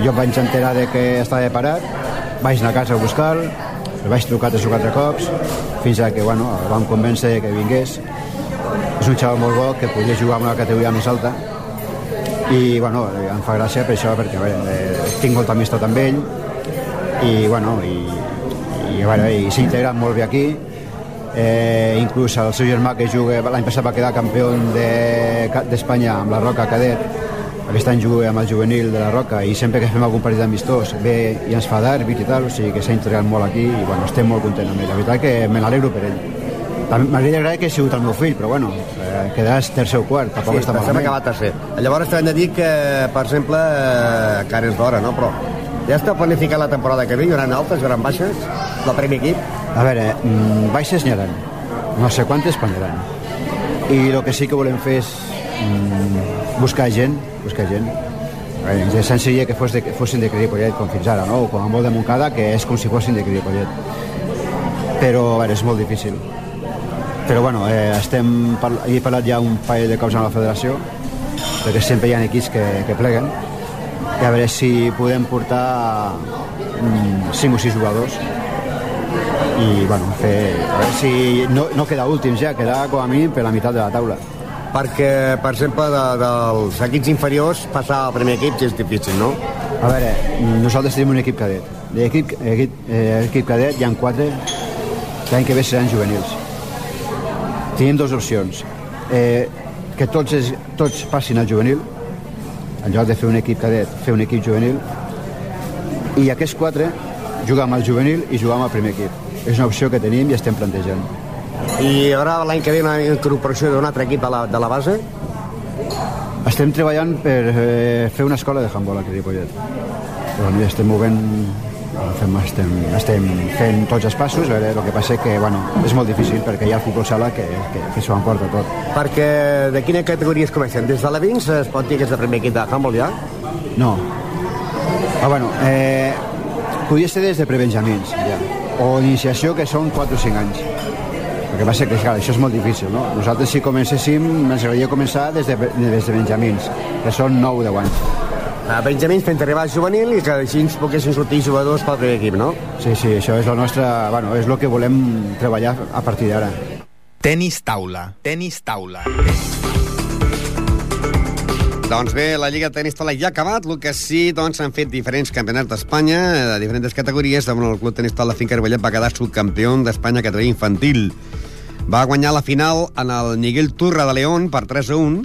jo vaig enterar de que estava parat, vaig anar a casa a buscar El vaig trucar tres o quatre cops, fins a que, bueno, el vam convèncer que vingués. És un xaval molt bo, que podia jugar en una categoria més alta, i, bueno, em fa gràcia per això, perquè, veure, eh, tinc molta amistat amb ell, i, bueno, i, i, veure, i s'integra molt bé aquí, eh, inclús el seu germà que juga l'any passat va quedar campió d'Espanya de, amb la Roca Cadet aquest any juga amb el juvenil de la Roca i sempre que fem algun partit amistós ve i ens fa d'àrbit i tal, o sigui que s'ha integrat molt aquí i bueno, estem molt contents amb ell, la veritat que me n'alegro per ell M'hauria agradat que ha sigut el meu fill, però bueno, eh, quedaràs tercer o quart, tampoc Sí, està malament. acabar tercer. Llavors també hem de dir que, per exemple, eh, encara és d'hora, no? Però ja està planificat la temporada que ve? Hi haurà altes, hi haurà baixes del primer equip? A veure, mm, baixes n'hi haurà. No sé quantes, però n'hi haurà. I el que sí que volem fer és mm, buscar gent, buscar gent. A veure, ens seria que, fos de, fossin de Cripollet com fins ara, no? O com a molt de Montcada, que és com si fossin de Cripollet. Però, a veure, és molt difícil. Però, bueno, eh, estem, parla- he parlat ja un parell de cops amb la federació, perquè sempre hi ha equips que, que pleguen, i a veure si podem portar mm, 5 o 6 jugadors i bueno, fer, a veure si no, no queda últims ja, queda com a mínim per la meitat de la taula. Perquè, per exemple, de, dels equips inferiors, passar al primer equip és difícil, no? A veure, nosaltres tenim un equip cadet. L'equip equip, eh, equip cadet hi ha quatre l'any que ve seran juvenils. Tenim dues opcions. Eh, que tots, es, tots passin al juvenil, en lloc de fer un equip cadet, fer un equip juvenil, i aquests quatre jugar amb el juvenil i jugar amb el primer equip. És una opció que tenim i estem plantejant. I ara l'any que ve una incorporació d'un altre equip de la, de la base? Estem treballant per eh, fer una escola de handball aquí a Ripollet. Però bueno, estem movent fem, estem, estem fent tots els passos, a veure, el que passa que bueno, és molt difícil perquè hi ha el futbol sala que, que, que s'ho emporta tot. Perquè de quina categoria es comencen? Des de la Vins es pot dir que és el primer equip de handball ja? No. Ah, bueno, eh, podria ser des de prebenjamins, ja. O iniciació, que són 4 o 5 anys. El que passa que, clar, això és molt difícil, no? Nosaltres, si comencéssim, ens agradaria començar des de, des de benjamins, que són 9 o 10 anys. A Benjamins fent arribar al juvenil i que així ens poguessin sortir jugadors pel primer equip, no? Sí, sí, això és la nostra... Bueno, és el que volem treballar a partir d'ara. Tenis taula. Tenis taula. Doncs bé, la Lliga de Tenis Taula ja ha acabat, el que sí, doncs, s'han fet diferents campionats d'Espanya, eh, de diferents categories, on el Club Tenis Taula Finca Ribollet va quedar subcampió d'Espanya categoria infantil. Va guanyar la final en el Miguel Turra de León per 3 a 1,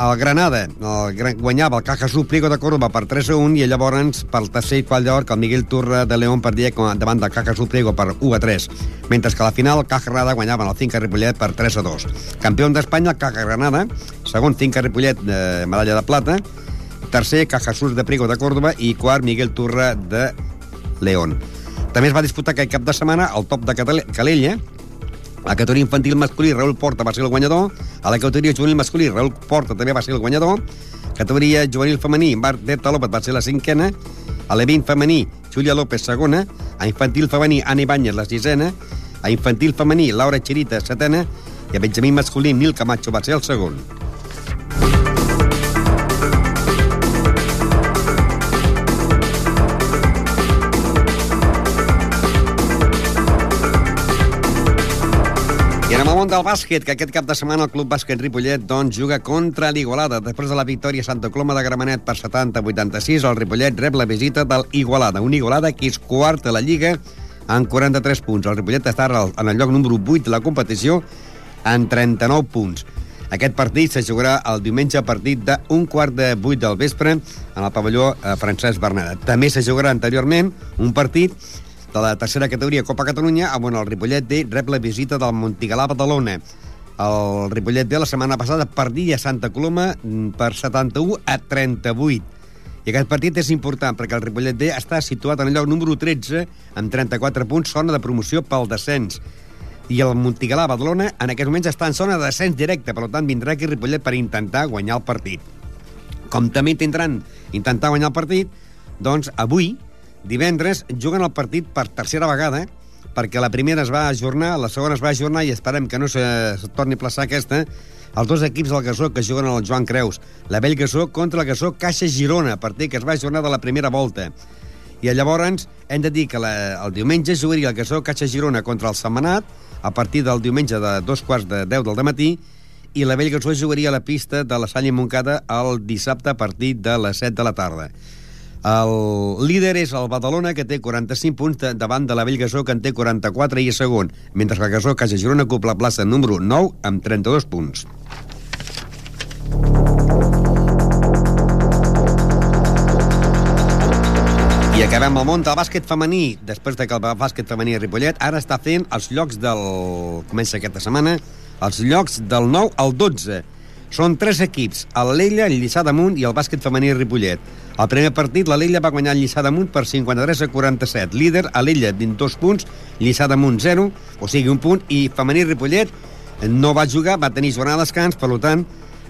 el Granada el, Gran- guanyava el Caja Suplico de Córdoba per 3 a 1 i llavors pel tercer i quart lloc el Miguel Turra de León perdia davant del Caja Suplico per 1 a 3 mentre que a la final el Caja Granada guanyava el Finca Ripollet per 3 a 2 campió d'Espanya el Caja Granada segon Finca Ripollet de medalla de plata tercer Caja Sus de Prigo de Córdoba i quart Miguel Turra de León. També es va disputar aquest cap de setmana el top de Calella a la categoria infantil masculí, Raül Porta va ser el guanyador. A la categoria juvenil masculí, Raül Porta també va ser el guanyador. Categoria juvenil femení, Marta López va ser la cinquena. A l'Evin femení, Júlia López, segona. A infantil femení, Anna Ibáñez, la sisena. A infantil femení, Laura Chirita, setena. I a Benjamí masculí, Nil Camacho va ser el segon. Món del bàsquet, que aquest cap de setmana el Club Bàsquet Ripollet doncs, juga contra l'Igualada. Després de la victòria a Santa Coloma de Gramenet per 70-86, el Ripollet rep la visita del Igualada. Un Igualada que és quart a la Lliga amb 43 punts. El Ripollet està en el lloc número 8 de la competició amb 39 punts. Aquest partit se jugarà el diumenge a partir d'un quart de vuit del vespre en el pavelló eh, Francesc Berneda. També se jugarà anteriorment un partit de la tercera categoria Copa Catalunya, on el Ripollet D rep la visita del Montigalà Badalona. El Ripollet D la setmana passada perdia Santa Coloma mm, per 71 a 38. I aquest partit és important perquè el Ripollet D està situat en el lloc número 13 amb 34 punts, zona de promoció pel descens. I el Montigalà Badalona en aquests moments està en zona de descens directe, per tant vindrà aquí Ripollet per intentar guanyar el partit. Com també tindran intentar guanyar el partit, doncs avui, divendres, juguen el partit per tercera vegada, perquè la primera es va ajornar, la segona es va ajornar i esperem que no se, torni a plaçar aquesta, els dos equips del Gasó que juguen al Joan Creus, la Vell Gasó contra el Gasó Caixa Girona, partit que es va ajornar de la primera volta. I llavors hem de dir que la, el diumenge jugaria el Gasó Caixa Girona contra el Setmanat a partir del diumenge de dos quarts de 10 del matí i la Bellgasó jugaria a la pista de la Salla Montcada el dissabte a partir de les 7 de la tarda. El líder és el Badalona, que té 45 punts davant de la Bellgasó, que en té 44 i és segon, mentre que el Gasó Caixa Girona ocupa la plaça número 9 amb 32 punts. I acabem el món del bàsquet femení. Després de que el bàsquet femení a Ripollet ara està fent els llocs del... Comença aquesta setmana, els llocs del 9 al 12. Són tres equips, el Lella, el Lliçà d'Amunt i el bàsquet femení Ripollet. Al primer partit, la Lella va guanyar el Lliçà d'Amunt per 53 a 47. Líder, a Lella, 22 punts, Lliçà d'Amunt 0, o sigui, un punt, i femení Ripollet no va jugar, va tenir jornada de descans, per tant,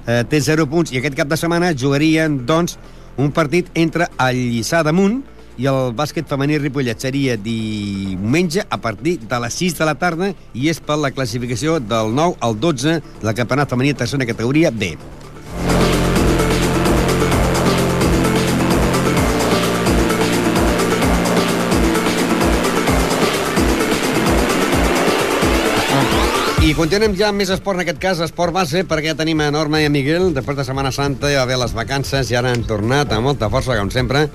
eh, té 0 punts, i aquest cap de setmana jugarien, doncs, un partit entre el Lliçà d'Amunt i el bàsquet femení Ripollet seria diumenge a partir de les 6 de la tarda i és per la classificació del 9 al 12 del campionat femení tercera categoria B. I continuem ja amb més esport, en aquest cas esport base, perquè ja tenim a Norma i a Miguel, després de Setmana Santa, ja va haver les vacances, i ara han tornat amb molta força, com sempre,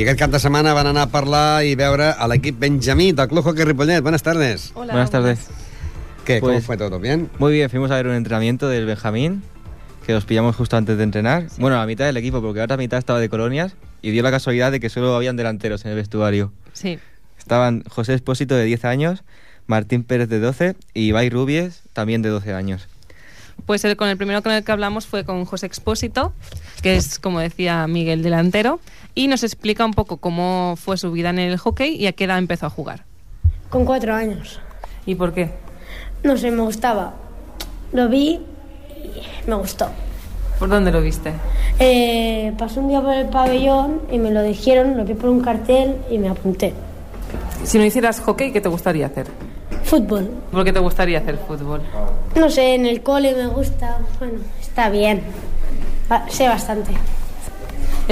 i aquest cap de setmana van anar a parlar i veure a l'equip Benjamí del Club Hockey Ripollet. Buenas tardes. Hola, Buenas tardes. ¿Qué? ¿Cómo Pues- fue todo? ¿Bien? Muy bien, fuimos a ver un entrenamiento del Benjamín, que los pillamos justo antes de entrenar. Bueno, la mitad del equipo, porque la otra mitad estaba de colonias, y dio la casualidad de que solo habían delanteros en el vestuario. Sí. Estaban José Espósito, de 10 años, Martín Pérez, de 12, y Ibai Rubies, también de 12 años. Pues el, con el primero con el que hablamos fue con José Expósito, que es, como decía Miguel, delantero, y nos explica un poco cómo fue su vida en el hockey y a qué edad empezó a jugar. Con cuatro años. ¿Y por qué? No sé, me gustaba. Lo vi y me gustó. ¿Por dónde lo viste? Eh, pasé un día por el pabellón y me lo dijeron, lo vi por un cartel y me apunté. Si no hicieras hockey, ¿qué te gustaría hacer? Fútbol. ¿Por qué te gustaría hacer fútbol? No sé, en el cole me gusta. Bueno, está bien. Va- sé bastante.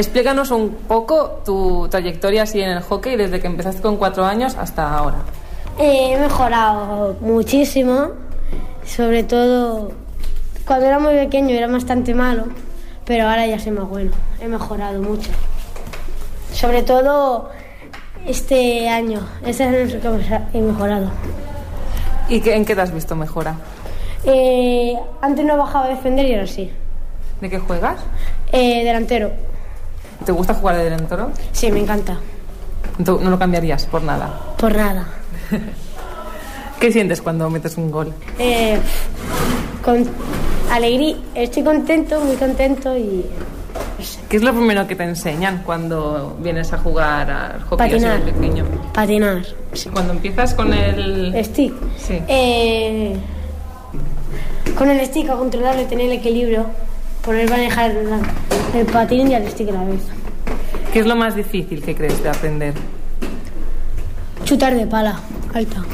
Explícanos un poco tu trayectoria así en el hockey desde que empezaste con cuatro años hasta ahora. Eh, he mejorado muchísimo. Sobre todo, cuando era muy pequeño era bastante malo, pero ahora ya soy más bueno. He mejorado mucho. Sobre todo este año. Este año es el que he mejorado. ¿Y qué- en qué te has visto mejora? Eh, antes no bajaba a defender y ahora sí. ¿De qué juegas? Eh, delantero. ¿Te gusta jugar de delantero? Sí, me encanta. Tú no lo cambiarías por nada. Por nada. (laughs) ¿Qué sientes cuando metes un gol? Eh, con alegría. Estoy contento, muy contento y ¿Qué es lo primero que te enseñan cuando vienes a jugar al hockey así de Patinar. pequeño? patinar. Cuando empiezas con el... Stick. Sí. Eh, con el stick a controlarlo y tener el equilibrio. Poder manejar el patín y el stick a la vez. ¿Qué es lo más difícil que crees de aprender? Chutar de pala, alta.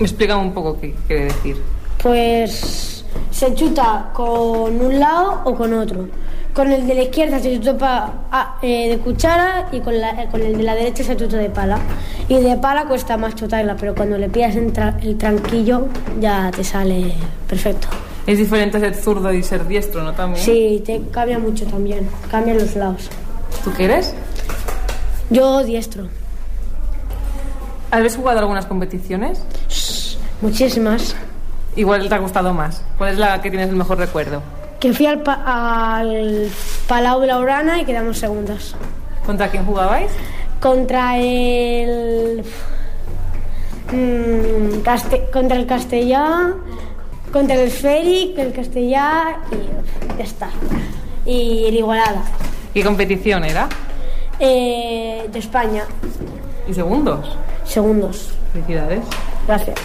Explícame un poco qué quiere decir. Pues se chuta con un lado o con otro. Con el de la izquierda se chuta ah, eh, de cuchara y con, la- con el de la derecha se chuta de pala. Y de pala cuesta más chutarla, pero cuando le pillas en tra- el tranquillo ya te sale perfecto. Es diferente ser zurdo y ser diestro, ¿no? También. Sí, te cambia mucho también. Cambian los lados. ¿Tú qué eres? Yo diestro. ¿Has jugado algunas competiciones? Muchísimas. Igual te ha gustado más. ¿Cuál es la que tienes el mejor recuerdo? Que fui al, pa- al Palau de la Urana y quedamos segundas. ¿Contra quién jugabais? Contra el. mm, contra el Castellá, contra el Féric, el Castellá y ya está. Y el Igualada. ¿Qué competición era? Eh, de España, ¿Y segundos? segundos. Felicidades. Gracias.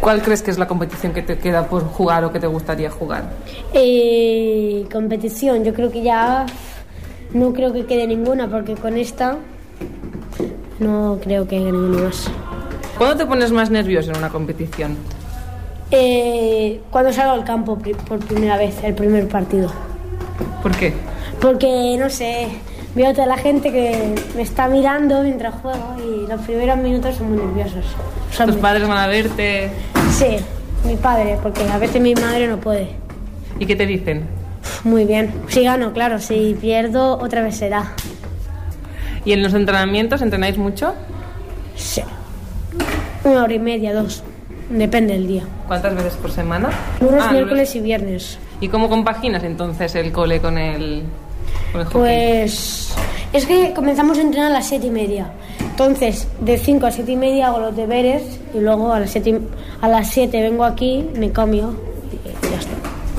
¿Cuál crees que es la competición que te queda por jugar o que te gustaría jugar? Eh, competición, yo creo que ya no creo que quede ninguna porque con esta no creo que haya ninguna más. ¿Cuándo te pones más nervioso en una competición? Eh, cuando salgo al campo por primera vez, el primer partido. ¿Por qué? Porque, no sé, veo a toda la gente que me está mirando mientras juego y los primeros minutos son muy nerviosos. Son Tus padres van a verte. Sí, mi padre, porque a veces mi madre no puede. ¿Y qué te dicen? Muy bien. Si gano, claro, si pierdo, otra vez será. ¿Y en los entrenamientos entrenáis mucho? Sí. Una hora y media, dos. Depende del día. ¿Cuántas veces por semana? Lunes, Ah, miércoles y viernes. ¿Y cómo compaginas entonces el cole con el, con el hockey? Pues es que comenzamos a entrenar a las siete y media. Entonces, de 5 a siete y media hago los deberes y luego a las siete, y- a las siete vengo aquí, me cambio y ya está.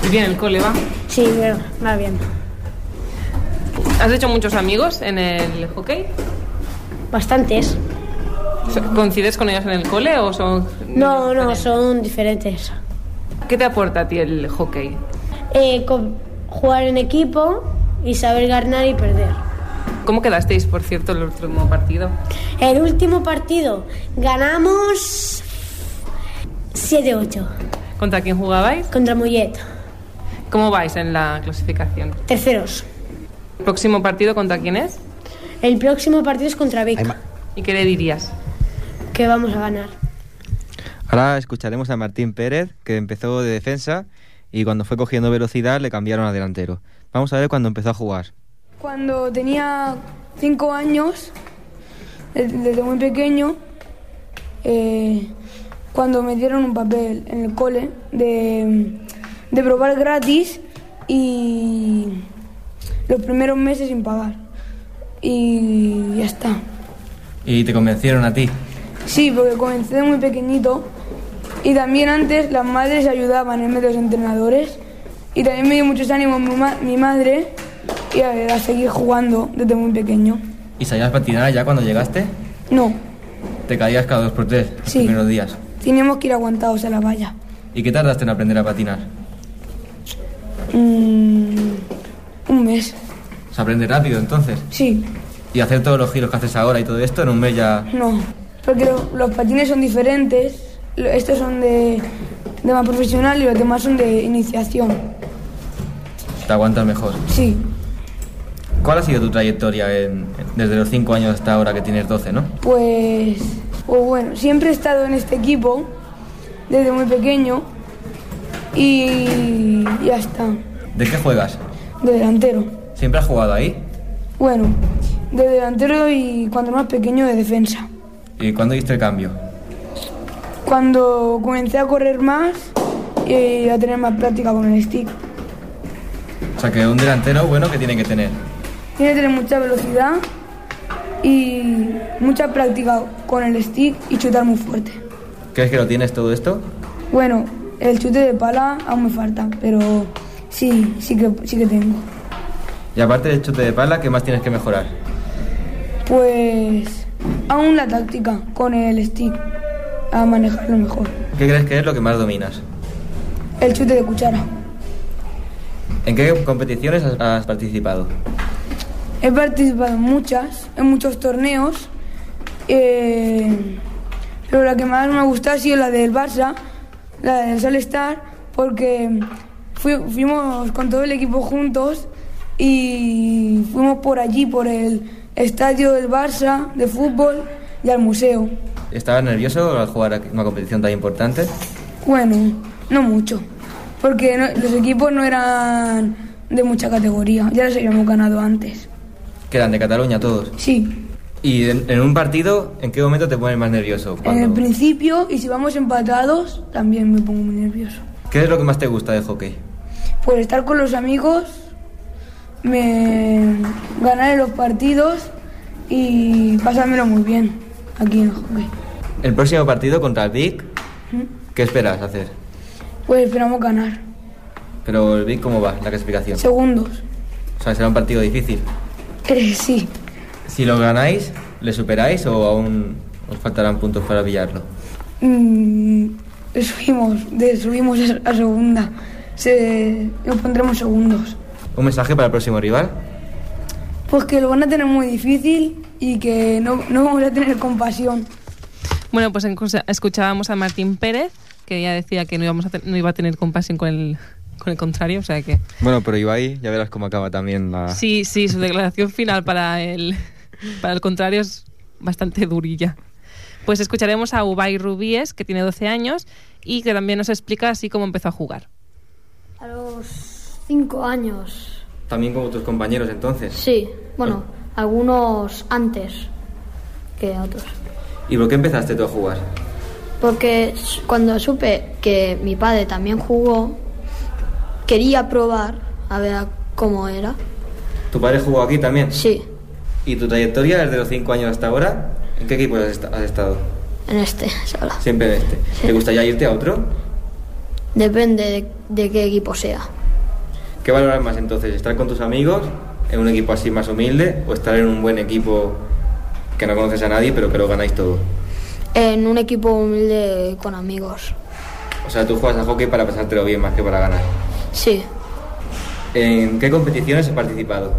¿Y bien el cole va? Sí, bueno, va bien. ¿Has hecho muchos amigos en el hockey? Bastantes. ¿Coincides con ellos en el cole o son...? No, no, son diferentes. ¿Qué te aporta a ti el hockey? Eh, con- jugar en equipo y saber ganar y perder. ¿Cómo quedasteis, por cierto, el último partido? El último partido ganamos 7-8 ¿Contra quién jugabais? contra Mollet. ¿Cómo vais en la clasificación? Terceros. ¿El próximo partido contra quién es? El próximo partido es contra Vic, ¿Y qué le dirías? Que vamos a ganar. Ahora escucharemos a Martín Pérez, que empezó de defensa y cuando fue cogiendo velocidad le cambiaron a delantero. Vamos a ver cuando empezó a jugar. Cuando tenía cinco años, de- desde muy pequeño, eh, cuando me dieron un papel en el cole de, de probar gratis y los primeros meses sin pagar. Y ya está. ¿Y te convencieron a ti? Sí, porque comencé de muy pequeñito y también antes las madres ayudaban en vez de los entrenadores y también me dio muchos ánimos mi, ma- mi madre y a, a seguir jugando desde muy pequeño. ¿Y sabías patinar ya cuando llegaste? No, Te caías cada dos por tres los Sí. primeros días. teníamos que ir aguantados a la valla. ¿Y qué tardaste en aprender a patinar? Mm, un mes, ¿Se aprende rápido entonces? sí, ¿Y hacer todos los giros que haces ahora y todo esto en un mes ya... no, porque lo- los patines son diferentes, estos son de, de más profesional y los demás son de iniciación. te aguantas mejor? Sí, ¿Cuál ha sido tu trayectoria en- desde los 5 años hasta ahora que tienes 12, no? Pues, pues bueno, siempre he estado en este equipo desde muy pequeño y ya está, ¿De qué juegas? de delantero. ¿Siempre has jugado ahí? Bueno, de delantero y cuando más pequeño de defensa. ¿Y cuándo diste el cambio? Cuando comencé a correr más y a tener más práctica con el stick. O sea, que un delantero bueno que tiene que tener. Tiene que tener mucha velocidad y mucha práctica con el stick y chutar muy fuerte. ¿Crees que lo tienes todo esto? Bueno, el chute de pala aún me falta, pero sí, sí que, sí que tengo. Y aparte del chute de pala, ¿qué más tienes que mejorar? Pues aún la táctica con el stick, a manejarlo mejor. ¿Qué crees que es lo que más dominas? El chute de cuchara. ¿En qué competiciones has, participado? He participado en muchas, en muchos torneos, eh, pero la que más me ha gustado ha sido la del Barça, la del Solstar, porque fui- fuimos con todo el equipo juntos y fuimos por allí, por el estadio del Barça de fútbol y al museo. ¿Estabas nervioso al jugar una competición tan importante? Bueno, no mucho, porque no- los equipos no eran de mucha categoría, ya los habíamos ganado antes. Que eran de Cataluña todos. Sí, ¿Y en, en un partido, en qué momento te pones más nervioso? en el principio y si vamos empatados también me pongo muy nervioso. ¿Qué es lo que más te gusta del hockey? Por estar con los amigos, me ganar en los partidos y pasármelo muy bien aquí en el hockey. El próximo partido contra el Vic, ¿Mm? ¿qué esperas hacer? Pues esperamos ganar. Pero el Vic, ¿cómo va la clasificación? Segundos. O sea, será un partido difícil. Eh, sí, Si lo ganáis, ¿le superáis o aún os faltarán puntos para pillarlo? Mm, subimos, de, subimos a, a segunda. Se, nos pondremos segundos. ¿Un mensaje para el próximo rival? Pues que lo van a tener muy difícil y que no, no vamos a tener compasión. Bueno, pues escuchábamos a Martín Pérez, que ya decía que no, íbamos a no iba a tener compasión con el, con el contrario, o sea que... Bueno, pero Ibai, ya verás cómo acaba también la... Sí, sí, su declaración final para el, para el contrario es bastante durilla. Pues escucharemos a Ubay Rubíes, que tiene 12 años y que también nos explica así cómo empezó a jugar. A los cinco años. También como tus compañeros entonces. Sí, bueno, algunos antes que otros. ¿Y por qué empezaste tú a jugar? Porque cuando supe que mi padre también jugó, quería probar a ver cómo era. ¿Tu padre jugó aquí también? Sí, ¿Y tu trayectoria desde los 5 años hasta ahora? ¿En qué equipo has, esta- has estado? en este (laughs) solo. Siempre en este. ¿Te gustaría irte a otro? Depende de, de qué equipo sea. ¿Qué valoras más entonces? ¿Estar con tus amigos en un equipo así más humilde o estar en un buen equipo que no conoces a nadie pero que lo ganáis todo? En un equipo humilde con amigos. O sea, tú juegas a hockey para pasártelo bien más que para ganar. Sí, ¿En qué competiciones has participado?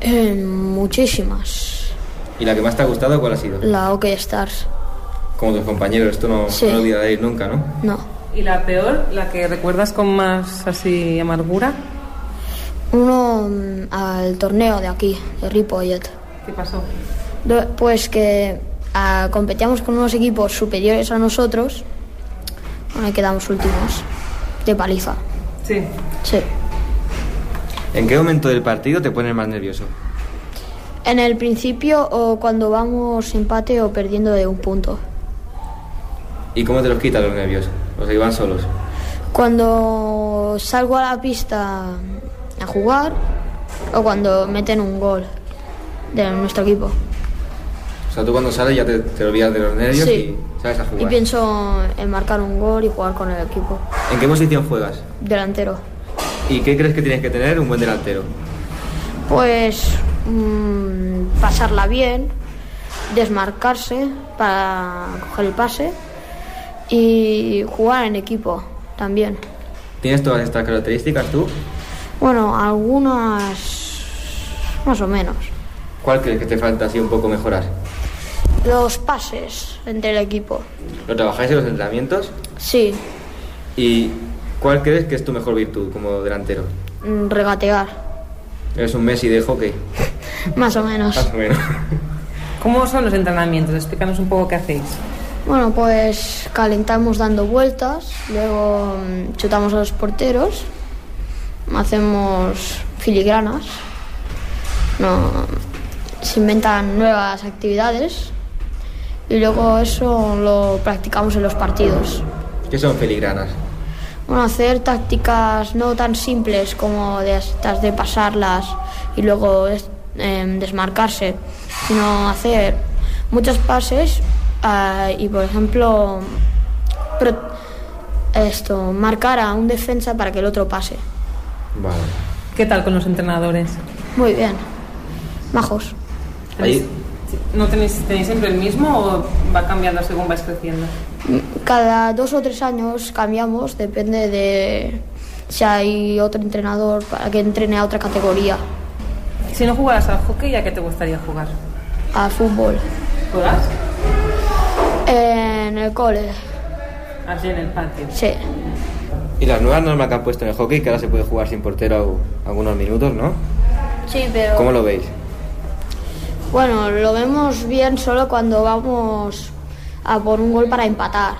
en muchísimas. ¿Y la que más te ha gustado cuál ha sido? La OK Stars. Como tus compañeros, esto no, Sí. no lo olvidaréis nunca, ¿no? No. ¿Y la peor, la que recuerdas con más así amargura? Uno mm, al torneo de aquí, de Ripollet. ¿Qué pasó? Pues que ah, competíamos con unos equipos superiores a nosotros. Bueno, y quedamos últimos. De paliza. Sí. Sí. ¿En qué momento del partido te pones más nervioso? En el principio o cuando vamos empate o perdiendo de un punto. ¿Y cómo te los quitas los nervios? ¿Los iban solos? Cuando salgo a la pista a jugar o cuando meten un gol de nuestro equipo. O sea, tú cuando sales ya te, te olvidas de los nervios Sí. y sabes a Y jugar. pienso en marcar un gol y jugar con el equipo. ¿En qué posición juegas? Delantero. ¿Y qué crees que tienes que tener un buen delantero? Pues mm, pasarla bien, desmarcarse para coger el pase y jugar en equipo también. ¿Tienes todas estas características tú? Bueno, algunas más o menos. ¿Cuál crees que te falta así un poco mejorar? Los pases entre el equipo. ¿Lo trabajáis en los entrenamientos? Sí, ¿Y cuál crees que es tu mejor virtud como delantero? mm, regatear, ¿Eres un Messi de hockey? (laughs) más o menos. Más o menos. (laughs) ¿Cómo son los entrenamientos? Explícanos un poco qué hacéis. Bueno, pues calentamos dando vueltas, luego mm, chutamos a los porteros, hacemos filigranas, no, se inventan nuevas actividades y luego eso lo practicamos en los partidos. ¿Qué son filigranas? Bueno, hacer tácticas no tan simples como de estas de pasarlas y luego em, desmarcarse, sino hacer muchos pases ah, y, por ejemplo, esto, marcar a un defensa para que el otro pase. Vale. ¿Qué tal con los entrenadores? Muy bien, majos. Ahí, ¿No tenéis, tenéis siempre el mismo o va cambiando según vais creciendo? Cada dos o tres años cambiamos, depende de si hay otro entrenador para que entrene a otra categoría, Si no jugaras al hockey, ¿a qué te gustaría jugar? a fútbol. ¿Juegas? En el cole, Allí en el patio. sí. Y las nuevas normas que han puesto en el hockey, que ahora se puede jugar sin portero algunos minutos, ¿no? Sí, pero... ¿Cómo lo veis? Bueno, lo vemos bien solo cuando vamos a por un gol para empatar.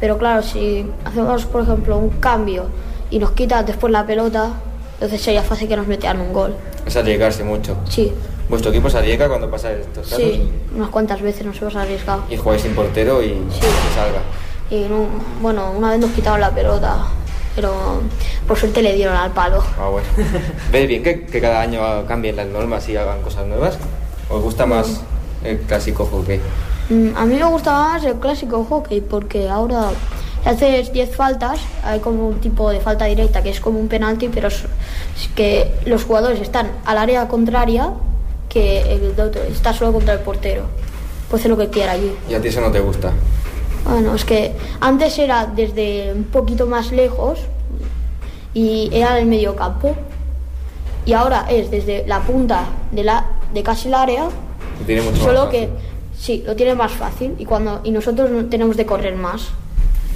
Pero claro, si hacemos, por ejemplo, un cambio y nos quitan después la pelota, entonces sería fácil que nos metieran un gol. Es arriesgarse mucho. Sí, ¿Vuestro equipo se arriesga cuando pasa estos casos? sí, unas cuantas veces nos hemos arriesgado. Y jugáis sin portero y que salga. Y no- bueno, una vez nos quitaron la pelota, pero por suerte le dieron al palo. Ah, bueno. (laughs) ¿Ves bien que, que cada año cambien las normas y hagan cosas nuevas? ¿Os gusta más el clásico hockey? Mm, A mí me gusta más el clásico hockey porque ahora si haces 10 faltas, hay como un tipo de falta directa que es como un penalti, pero es es que los jugadores están al área contraria que el otro está solo contra el portero. Puede hacer lo que quiera allí. ¿Y a ti eso no te gusta? Bueno, es que antes era desde un poquito más lejos y era el medio campo. Y ahora es desde la punta de, la, de casi el área Que Tiene mucho más Solo fácil. que sí, lo tiene más fácil y cuando y nosotros no tenemos de correr más.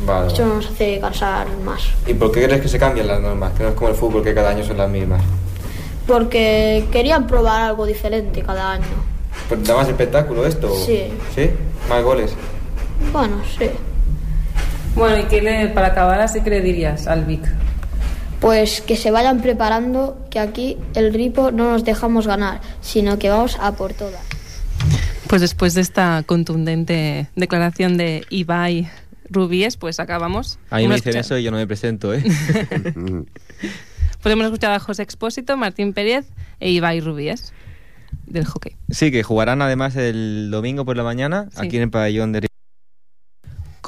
Vale. Esto nos hace cansar más. ¿Y por qué crees que se cambian las normas? Que no es como el fútbol que cada año son las mismas. Porque querían probar algo diferente cada año. Pues ¿Da más espectáculo esto? Sí. ¿Sí? ¿Más goles? Bueno, sí. Bueno, ¿y qué le, para acabar así que le dirías al Vic? Pues que se vayan preparando, que aquí el Ripo no nos dejamos ganar, sino que vamos a por todas. Pues después de esta contundente declaración de Ibai Rubíes, pues acabamos. A mí me dicen eso y yo no me presento, ¿eh? (laughs) Pues hemos escuchado a José Expósito, Martín Pérez e Ibai Rubíes del hockey. Sí, que jugarán además el domingo por la mañana Sí. aquí en el pabellón de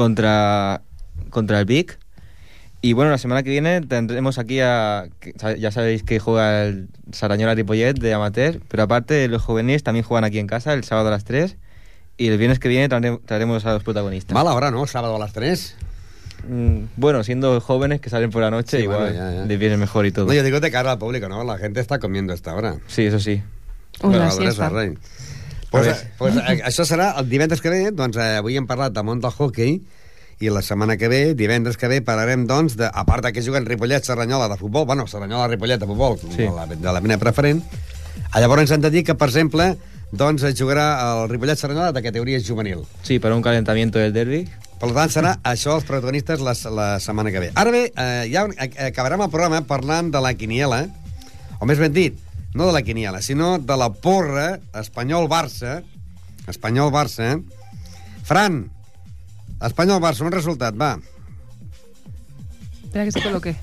contra, contra el Vic. Y bueno, la semana que viene tendremos aquí a. Ya sabéis que juega el Sarañola Ripollet de amateur, pero aparte los juveniles también juegan aquí en casa el sábado a las 3. Y el viernes que viene traeremos, a los protagonistas. Mala hora, ¿no? Sábado a las 3. Mm, bueno, siendo jóvenes que salen por la noche, Sí, igual bueno, les viene mejor y todo. No, yo digo de cara al público, ¿no? La gente está comiendo a esta hora. Sí, eso sí. Res, siesta. Pues, A eh, pues, eh, això serà el divendres que ve, doncs eh, avui hem parlat del món del hockey i la setmana que ve, divendres que ve, parlarem, doncs, de, a part de que juguen Ripollet, Serranyola de futbol, bueno, Serranyola, Ripollet de futbol, Sí. de, la, de la mena preferent, a llavors hem de dir que, per exemple, doncs es jugarà el Ripollet Serranyola de categoria juvenil. Sí, para un calentamiento del derby. Per tant, serà això els protagonistes la, la setmana que ve. Ara bé, eh, ja ac- acabarem el programa parlant de la quiniela, o més ben dit, no de la quiniela, sinó de la porra Espanyol-Barça, Espanyol-Barça. Fran, Espanyol-Barça, un resultat, va. Espera que se coloque.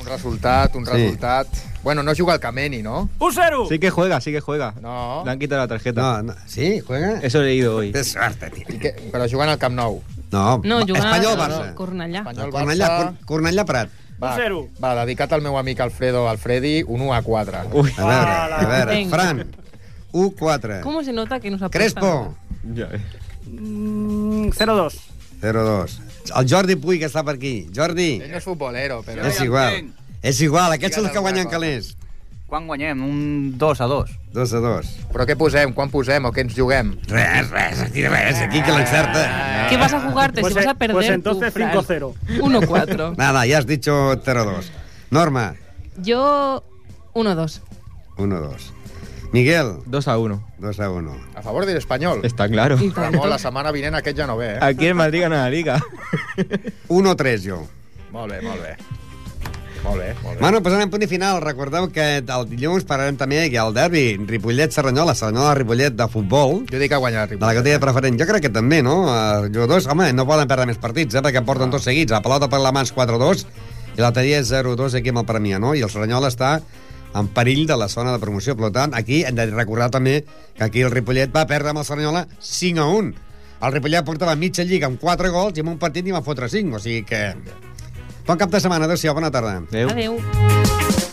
Un resultat, un Sí. resultat... Bueno, no juga el Kameni, ¿no? ¡Un cero! Sí que juega, sí que juega. No. Le han quitado la tarjeta. No, no. ¿Sí? ¿Juega? Eso he leído hoy. Té sort, tio. I que, però juguen al Camp Nou. No, No, jugant Espanyol-Barça. a Cornellà. Espanyol, Cornellà, Barça. Va, Un zero. va, dedicat al meu amic Alfredo Alfredi, un 1 a 4. Uy. A veure, a veure. Fran, 1-4. ¿Cómo se nota que nos apuesta? Crespo, Ya ves. Mm, 0-2. 0-2. El Jordi Puy, que està per aquí. Jordi, Ell no és futbolero, però... és igual. És igual, aquests són els que guanyen calés. Quan guanyem? Un 2 a 2. 2 a 2. Però què posem? Quan posem? O què ens juguem? Res, res, aquí res, aquí que l'encerta. ¿Qué vas a jugarte Pues, si vas a perder pues entonces Fran? 5-0. 1-4. (laughs) Nada, ya has dicho 0-2. Norma, Yo 1-2. 1-2. Miguel, 2 a 1. 2 a 1. A favor de l'Espanyol. Está claro. Ramon, la setmana vinent aquest ja no ve, eh? Aquí en Madrid gana la liga. 1-3 jo. Molt bé, molt bé. Molt bé, molt bé. Bueno, posarem punt i final. Recordeu que el dilluns parlarem també que el derbi Ripollet-Serranyola, Serranyola-Ripollet de futbol, Jo dic que ha guanyat de la Ripollet. categoria preferent. Jo crec que també, no? Els jugadors, home, no poden perdre més partits, eh? perquè en porten dos seguits. La pelota per la mans 4-2 i l'altre dia és 0-2 aquí amb el Premià, no? I el Serranyola està en perill de la zona de promoció. Per tant, aquí hem de recordar també que aquí el Ripollet va perdre amb el Serranyola 5-1. El Ripollet portava mitja lliga amb 4 gols i en un partit n'hi va fotre 5, o sigui que... Bon cap de setmana. Adéu-siau. Bona tarda. Adéu. Adéu.